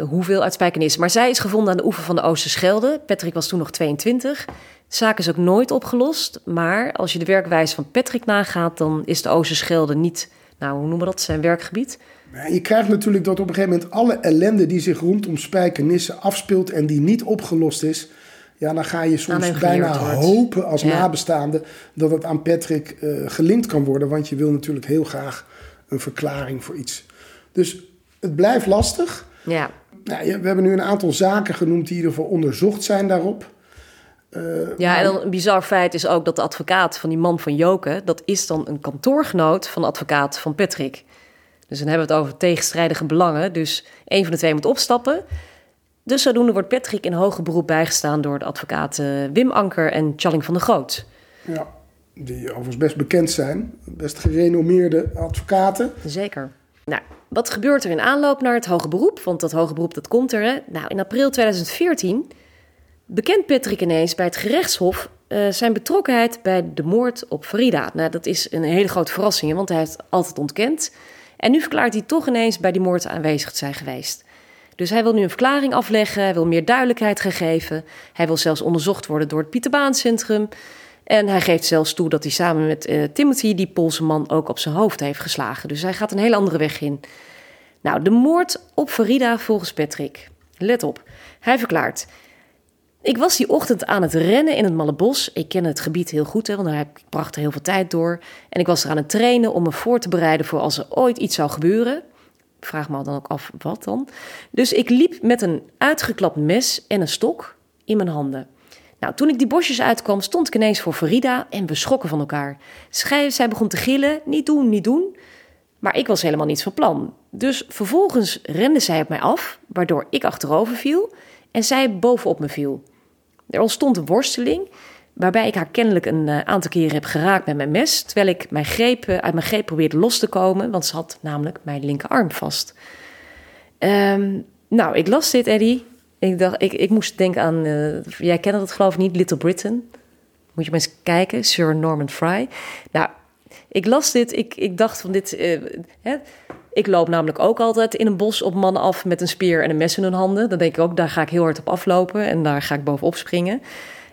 hoeveel uit. Maar zij is gevonden aan de oever van de Oosterschelde. Patrick was toen nog 22. De zaak is ook nooit opgelost. Maar als je de werkwijze van Patrick nagaat, dan is de Oosterschelde niet, nou, hoe noemen we dat, zijn werkgebied. Je krijgt natuurlijk dat op een gegeven moment alle ellende die zich rondom Spijkenisse afspeelt en die niet opgelost is. Ja, dan ga je soms bijna wordt. hopen als ja. nabestaande dat het aan Patrick uh, gelinkt kan worden. Want je wil natuurlijk heel graag een verklaring voor iets. Dus het blijft lastig. Ja. Nou, we hebben nu een aantal zaken genoemd die in ieder geval onderzocht zijn daarop. Uh, ja, maar... en dan een bizar feit is ook dat de advocaat van die man van Joke... dat is dan een kantoorgenoot van de advocaat van Patrick. Dus dan hebben we het over tegenstrijdige belangen. Dus een van de twee moet opstappen. Dus zodoende wordt Patrick in hoger beroep bijgestaan... door de advocaten Wim Anker en Challing van der Groot. Ja, die overigens best bekend zijn. Best gerenommeerde advocaten. Zeker. Nou, wat gebeurt er in aanloop naar het hoge beroep? Want dat hoge beroep dat komt er. Nou, in april 2014 bekent Patrick ineens bij het gerechtshof uh, zijn betrokkenheid bij de moord op Farida. Nou, dat is een hele grote verrassing, want hij heeft altijd ontkend. En nu verklaart hij toch ineens bij die moord aanwezig te zijn geweest. Dus hij wil nu een verklaring afleggen, hij wil meer duidelijkheid geven. Hij wil zelfs onderzocht worden door het Pieterbaancentrum. En hij geeft zelfs toe dat hij samen met uh, Timothy die Poolse man ook op zijn hoofd heeft geslagen. Dus hij gaat een hele andere weg in. Nou, de moord op Farida volgens Patrick. Let op. Hij verklaart. Ik was die ochtend aan het rennen in het Malle Bos. Ik ken het gebied heel goed, hè, want daar bracht er heel veel tijd door. En ik was er aan het trainen om me voor te bereiden voor als er ooit iets zou gebeuren. Vraag me dan ook af wat dan. Dus ik liep met een uitgeklapt mes en een stok in mijn handen. Nou, toen ik die bosjes uitkwam, stond ik ineens voor Farida en we schrokken van elkaar. Zij, zij begon te gillen, niet doen, niet doen. Maar ik was helemaal niet van plan. Dus vervolgens rende zij op mij af, waardoor ik achterover viel en zij bovenop me viel. Er ontstond een worsteling, waarbij ik haar kennelijk een eh, aantal keren heb geraakt met mijn mes, terwijl ik mijn greep, uit mijn greep probeerde los te komen, want ze had namelijk mijn linkerarm vast. Ehm, nou, ik las dit, Eddie. Ik, dacht, ik, ik moest denken aan, uh, jij kent het geloof ik niet, Little Britain. Moet je maar eens kijken, Sir Norman Fry. Nou, ik las dit, ik, ik dacht van dit... Uh, hè, ik loop namelijk ook altijd in een bos op mannen af met een speer en een mes in hun handen. Dan denk ik ook, daar ga ik heel hard op aflopen en daar ga ik bovenop springen.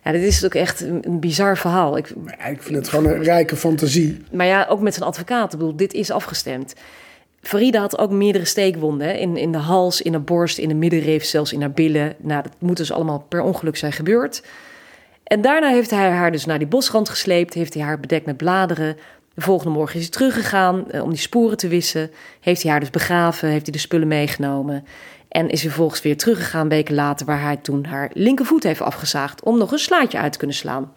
Ja, dit is ook echt een, een bizar verhaal. Ik, ik vind het gewoon een rijke fantasie. Maar ja, ook met zijn advocaat. Ik bedoel, dit is afgestemd. Farida had ook meerdere steekwonden. In, in de hals, in de borst, in de middenreef, zelfs in haar billen. Nou, dat moet dus allemaal per ongeluk zijn gebeurd. En daarna heeft hij haar dus naar die bosrand gesleept. Heeft hij haar bedekt met bladeren. De volgende morgen is hij teruggegaan eh, om die sporen te wissen. Heeft hij haar dus begraven, heeft hij de spullen meegenomen. En is hij vervolgens weer teruggegaan weken later... waar hij toen haar linkervoet heeft afgezaagd... om nog een slaatje uit te kunnen slaan.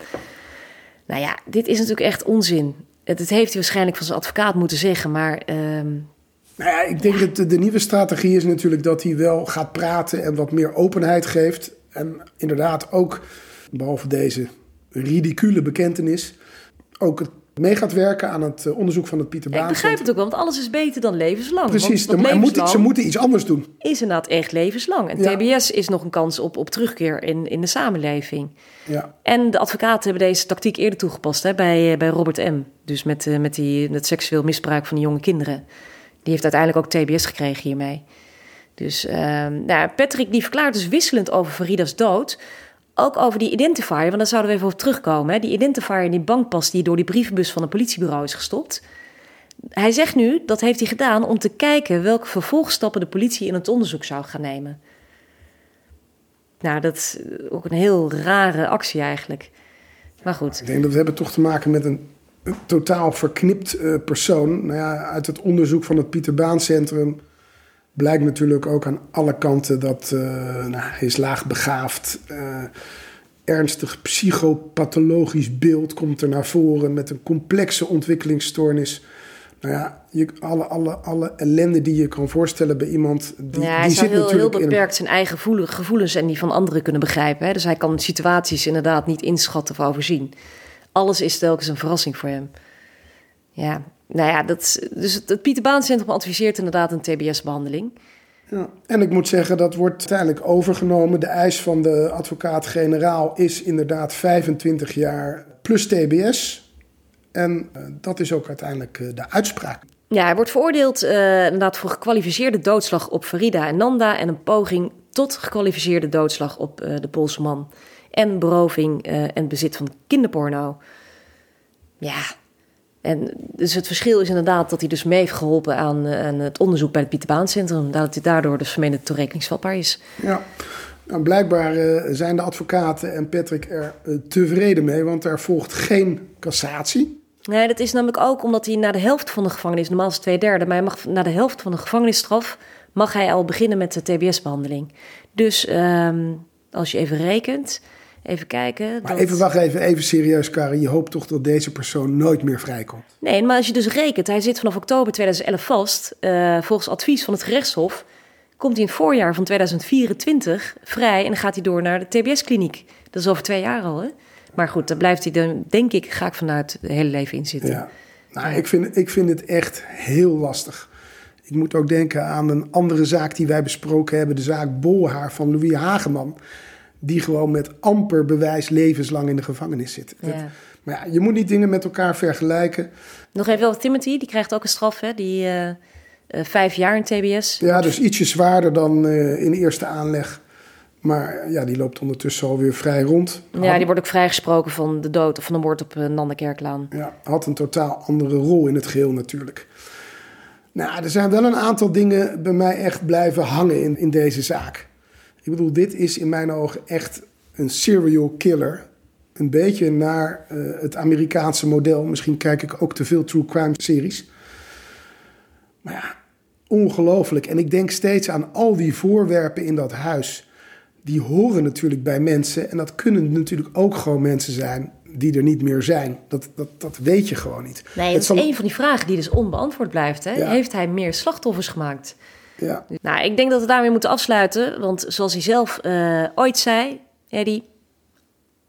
Nou ja, dit is natuurlijk echt onzin. Het, het heeft hij waarschijnlijk van zijn advocaat moeten zeggen, maar... ehm, Nou ja, ik denk dat de, de nieuwe strategie is natuurlijk dat hij wel gaat praten en wat meer openheid geeft. En inderdaad ook, behalve deze ridicule bekentenis, ook het mee gaat werken aan het eh, onderzoek van het Pieter Ja, Baan. ik begrijp het ook wel, want alles is beter dan levenslang. Precies, want, want moet- ze moeten iets anders doen. is inderdaad echt levenslang. En Ja. TBS is nog een kans op, op terugkeer in, in de samenleving. Ja. En de advocaten hebben deze tactiek eerder toegepast hè, bij, eh, bij Robert M. Dus met, eh, met die, het seksueel misbruik van die jonge kinderen. Die heeft uiteindelijk ook TBS gekregen hiermee. Dus ehm, nou, Patrick die verklaart dus wisselend over Farida's dood. Ook over die identifier, want daar zouden we even op terugkomen. Hè. Die identifier in die bankpas die door die brievenbus van het politiebureau is gestopt. Hij zegt nu, dat heeft hij gedaan om te kijken welke vervolgstappen de politie in het onderzoek zou gaan nemen. Nou, dat is ook een heel rare actie eigenlijk. Maar goed. Ik denk dat we hebben toch te maken met een, een totaal verknipt eh, persoon. Nou ja, uit het onderzoek van het Pieter Baan Centrum blijkt natuurlijk ook aan alle kanten dat eh, nou, hij is laagbegaafd. eh ernstig psychopathologisch beeld komt er naar voren met een complexe ontwikkelingsstoornis. Nou ja, je, alle, alle, alle ellende die je kan voorstellen bij iemand, die, ja, hij die zou zit heel, heel beperkt zijn eigen gevoel- gevoelens en die van anderen kunnen begrijpen. Hè? Dus hij kan situaties inderdaad niet inschatten of overzien. Alles is telkens een verrassing voor hem. Ja, nou ja, dat, dus het, Pieter Baan Centrum adviseert inderdaad een TBS-behandeling. Ja. En ik moet zeggen, dat wordt uiteindelijk overgenomen. De eis van de advocaat-generaal is inderdaad 25 jaar plus TBS. En eh, dat is ook uiteindelijk eh, de uitspraak. Ja, hij wordt veroordeeld eh, inderdaad voor gekwalificeerde doodslag op Farida en Nanda... en een poging tot gekwalificeerde doodslag op de Poolse man. En beroving eh, en bezit van kinderporno. Ja, en dus het verschil is inderdaad dat hij dus mee heeft geholpen aan, eh, aan het onderzoek bij het Pieter Baan Centrum. Dat hij daardoor dus vermeende toerekeningsvatbaar is. Ja. Nou, blijkbaar eh, zijn de advocaten en Patrick er tevreden mee, want er volgt geen cassatie. Nee, dat is namelijk ook omdat hij na de helft van de gevangenis, normaal is het twee derde, maar hij mag na de helft van de gevangenisstraf mag hij al beginnen met de TBS-behandeling. Dus ehm, als je even rekent, even kijken. Maar dat- even wacht even, even serieus, Karin. Je hoopt toch dat deze persoon nooit meer vrijkomt? Nee, maar als je dus rekent, hij zit vanaf oktober 2011 vast. eh, volgens advies van het gerechtshof komt hij in het voorjaar van 2024 vrij en dan gaat hij door naar de TBS-kliniek. Dat is over twee jaar al, hè? Maar goed, daar blijft hij dan, denk ik, ga ik vanuit het hele leven in zitten. Ja. Nou, ik vind, ik vind het echt heel lastig. Ik moet ook denken aan een andere zaak die wij besproken hebben. De zaak Bolhaar van Louis Hageman. Die gewoon met amper bewijs levenslang in de gevangenis zit. Ja. Maar ja, je moet niet dingen met elkaar vergelijken. Nog even over Timothy, die krijgt ook een straf, hè? Die eh, eh, vijf jaar in TBS. Ja, dus ietsje zwaarder dan eh, in eerste aanleg. Maar ja, die loopt ondertussen alweer vrij rond. Ja, die wordt ook vrijgesproken van de dood of van de moord op uh, Nanda Kerklaan. Ja, had een totaal andere rol in het geheel natuurlijk. Nou, er zijn wel een aantal dingen bij mij echt blijven hangen in, in deze zaak. Ik bedoel, dit is in mijn ogen echt een serial killer. Een beetje naar uh, het Amerikaanse model. Misschien kijk ik ook te veel true crime series. Maar ja, ongelooflijk. En ik denk steeds aan al die voorwerpen in dat huis. Die horen natuurlijk bij mensen. En dat kunnen natuurlijk ook gewoon mensen zijn die er niet meer zijn. Dat, dat, dat weet je gewoon niet. Nee, dat is een van die vragen die dus onbeantwoord blijft. Hè? Heeft hij meer slachtoffers gemaakt? Ja. Nou, ik denk dat we daarmee moeten afsluiten. Want zoals hij zelf uh, ooit zei, Eddie,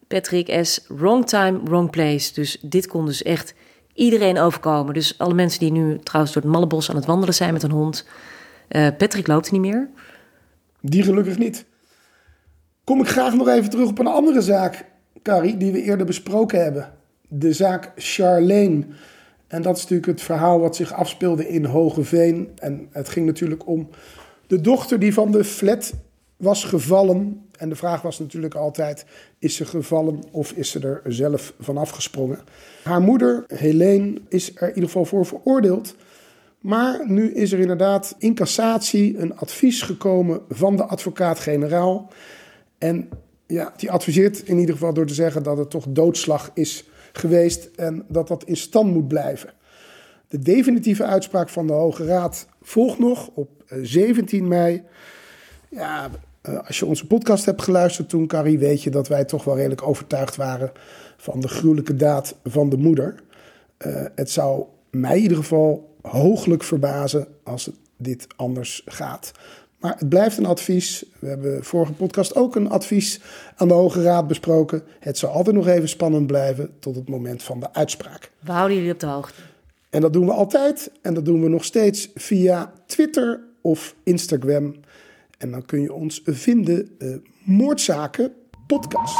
Patrick S., wrong time, wrong place. Dus dit kon dus echt iedereen overkomen. Dus alle mensen die nu trouwens door het Mallebos aan het wandelen zijn met een hond. Uh, Patrick loopt niet meer. Die gelukkig niet. Kom ik graag nog even terug op een andere zaak, Carrie, die we eerder besproken hebben. De zaak Charlene. En dat is natuurlijk het verhaal wat zich afspeelde in Hogeveen. En het ging natuurlijk om de dochter die van de flat was gevallen. En de vraag was natuurlijk altijd: is ze gevallen of is ze er zelf vanaf gesprongen? Haar moeder, Helene, is er in ieder geval voor veroordeeld. Maar nu is er inderdaad in cassatie een advies gekomen van de advocaat-generaal. En ja, die adviseert in ieder geval door te zeggen dat het toch doodslag is geweest en dat dat in stand moet blijven. De definitieve uitspraak van de Hoge Raad volgt nog op 17 eh, mei. Ja, eh, als je onze podcast hebt geluisterd toen, Carrie, weet je dat wij toch wel redelijk overtuigd waren van de gruwelijke daad van de moeder. Uh, het zou mij in ieder geval hooglijk verbazen als dit anders gaat. Maar het blijft een advies. We hebben vorige podcast ook een advies aan de Hoge Raad besproken. Het zal altijd nog even spannend blijven tot het moment van de uitspraak. We houden jullie op de hoogte. En dat doen we altijd. En dat doen we nog steeds via Twitter of Instagram. En dan kun je ons vinden, uh, Moordzaken Podcast.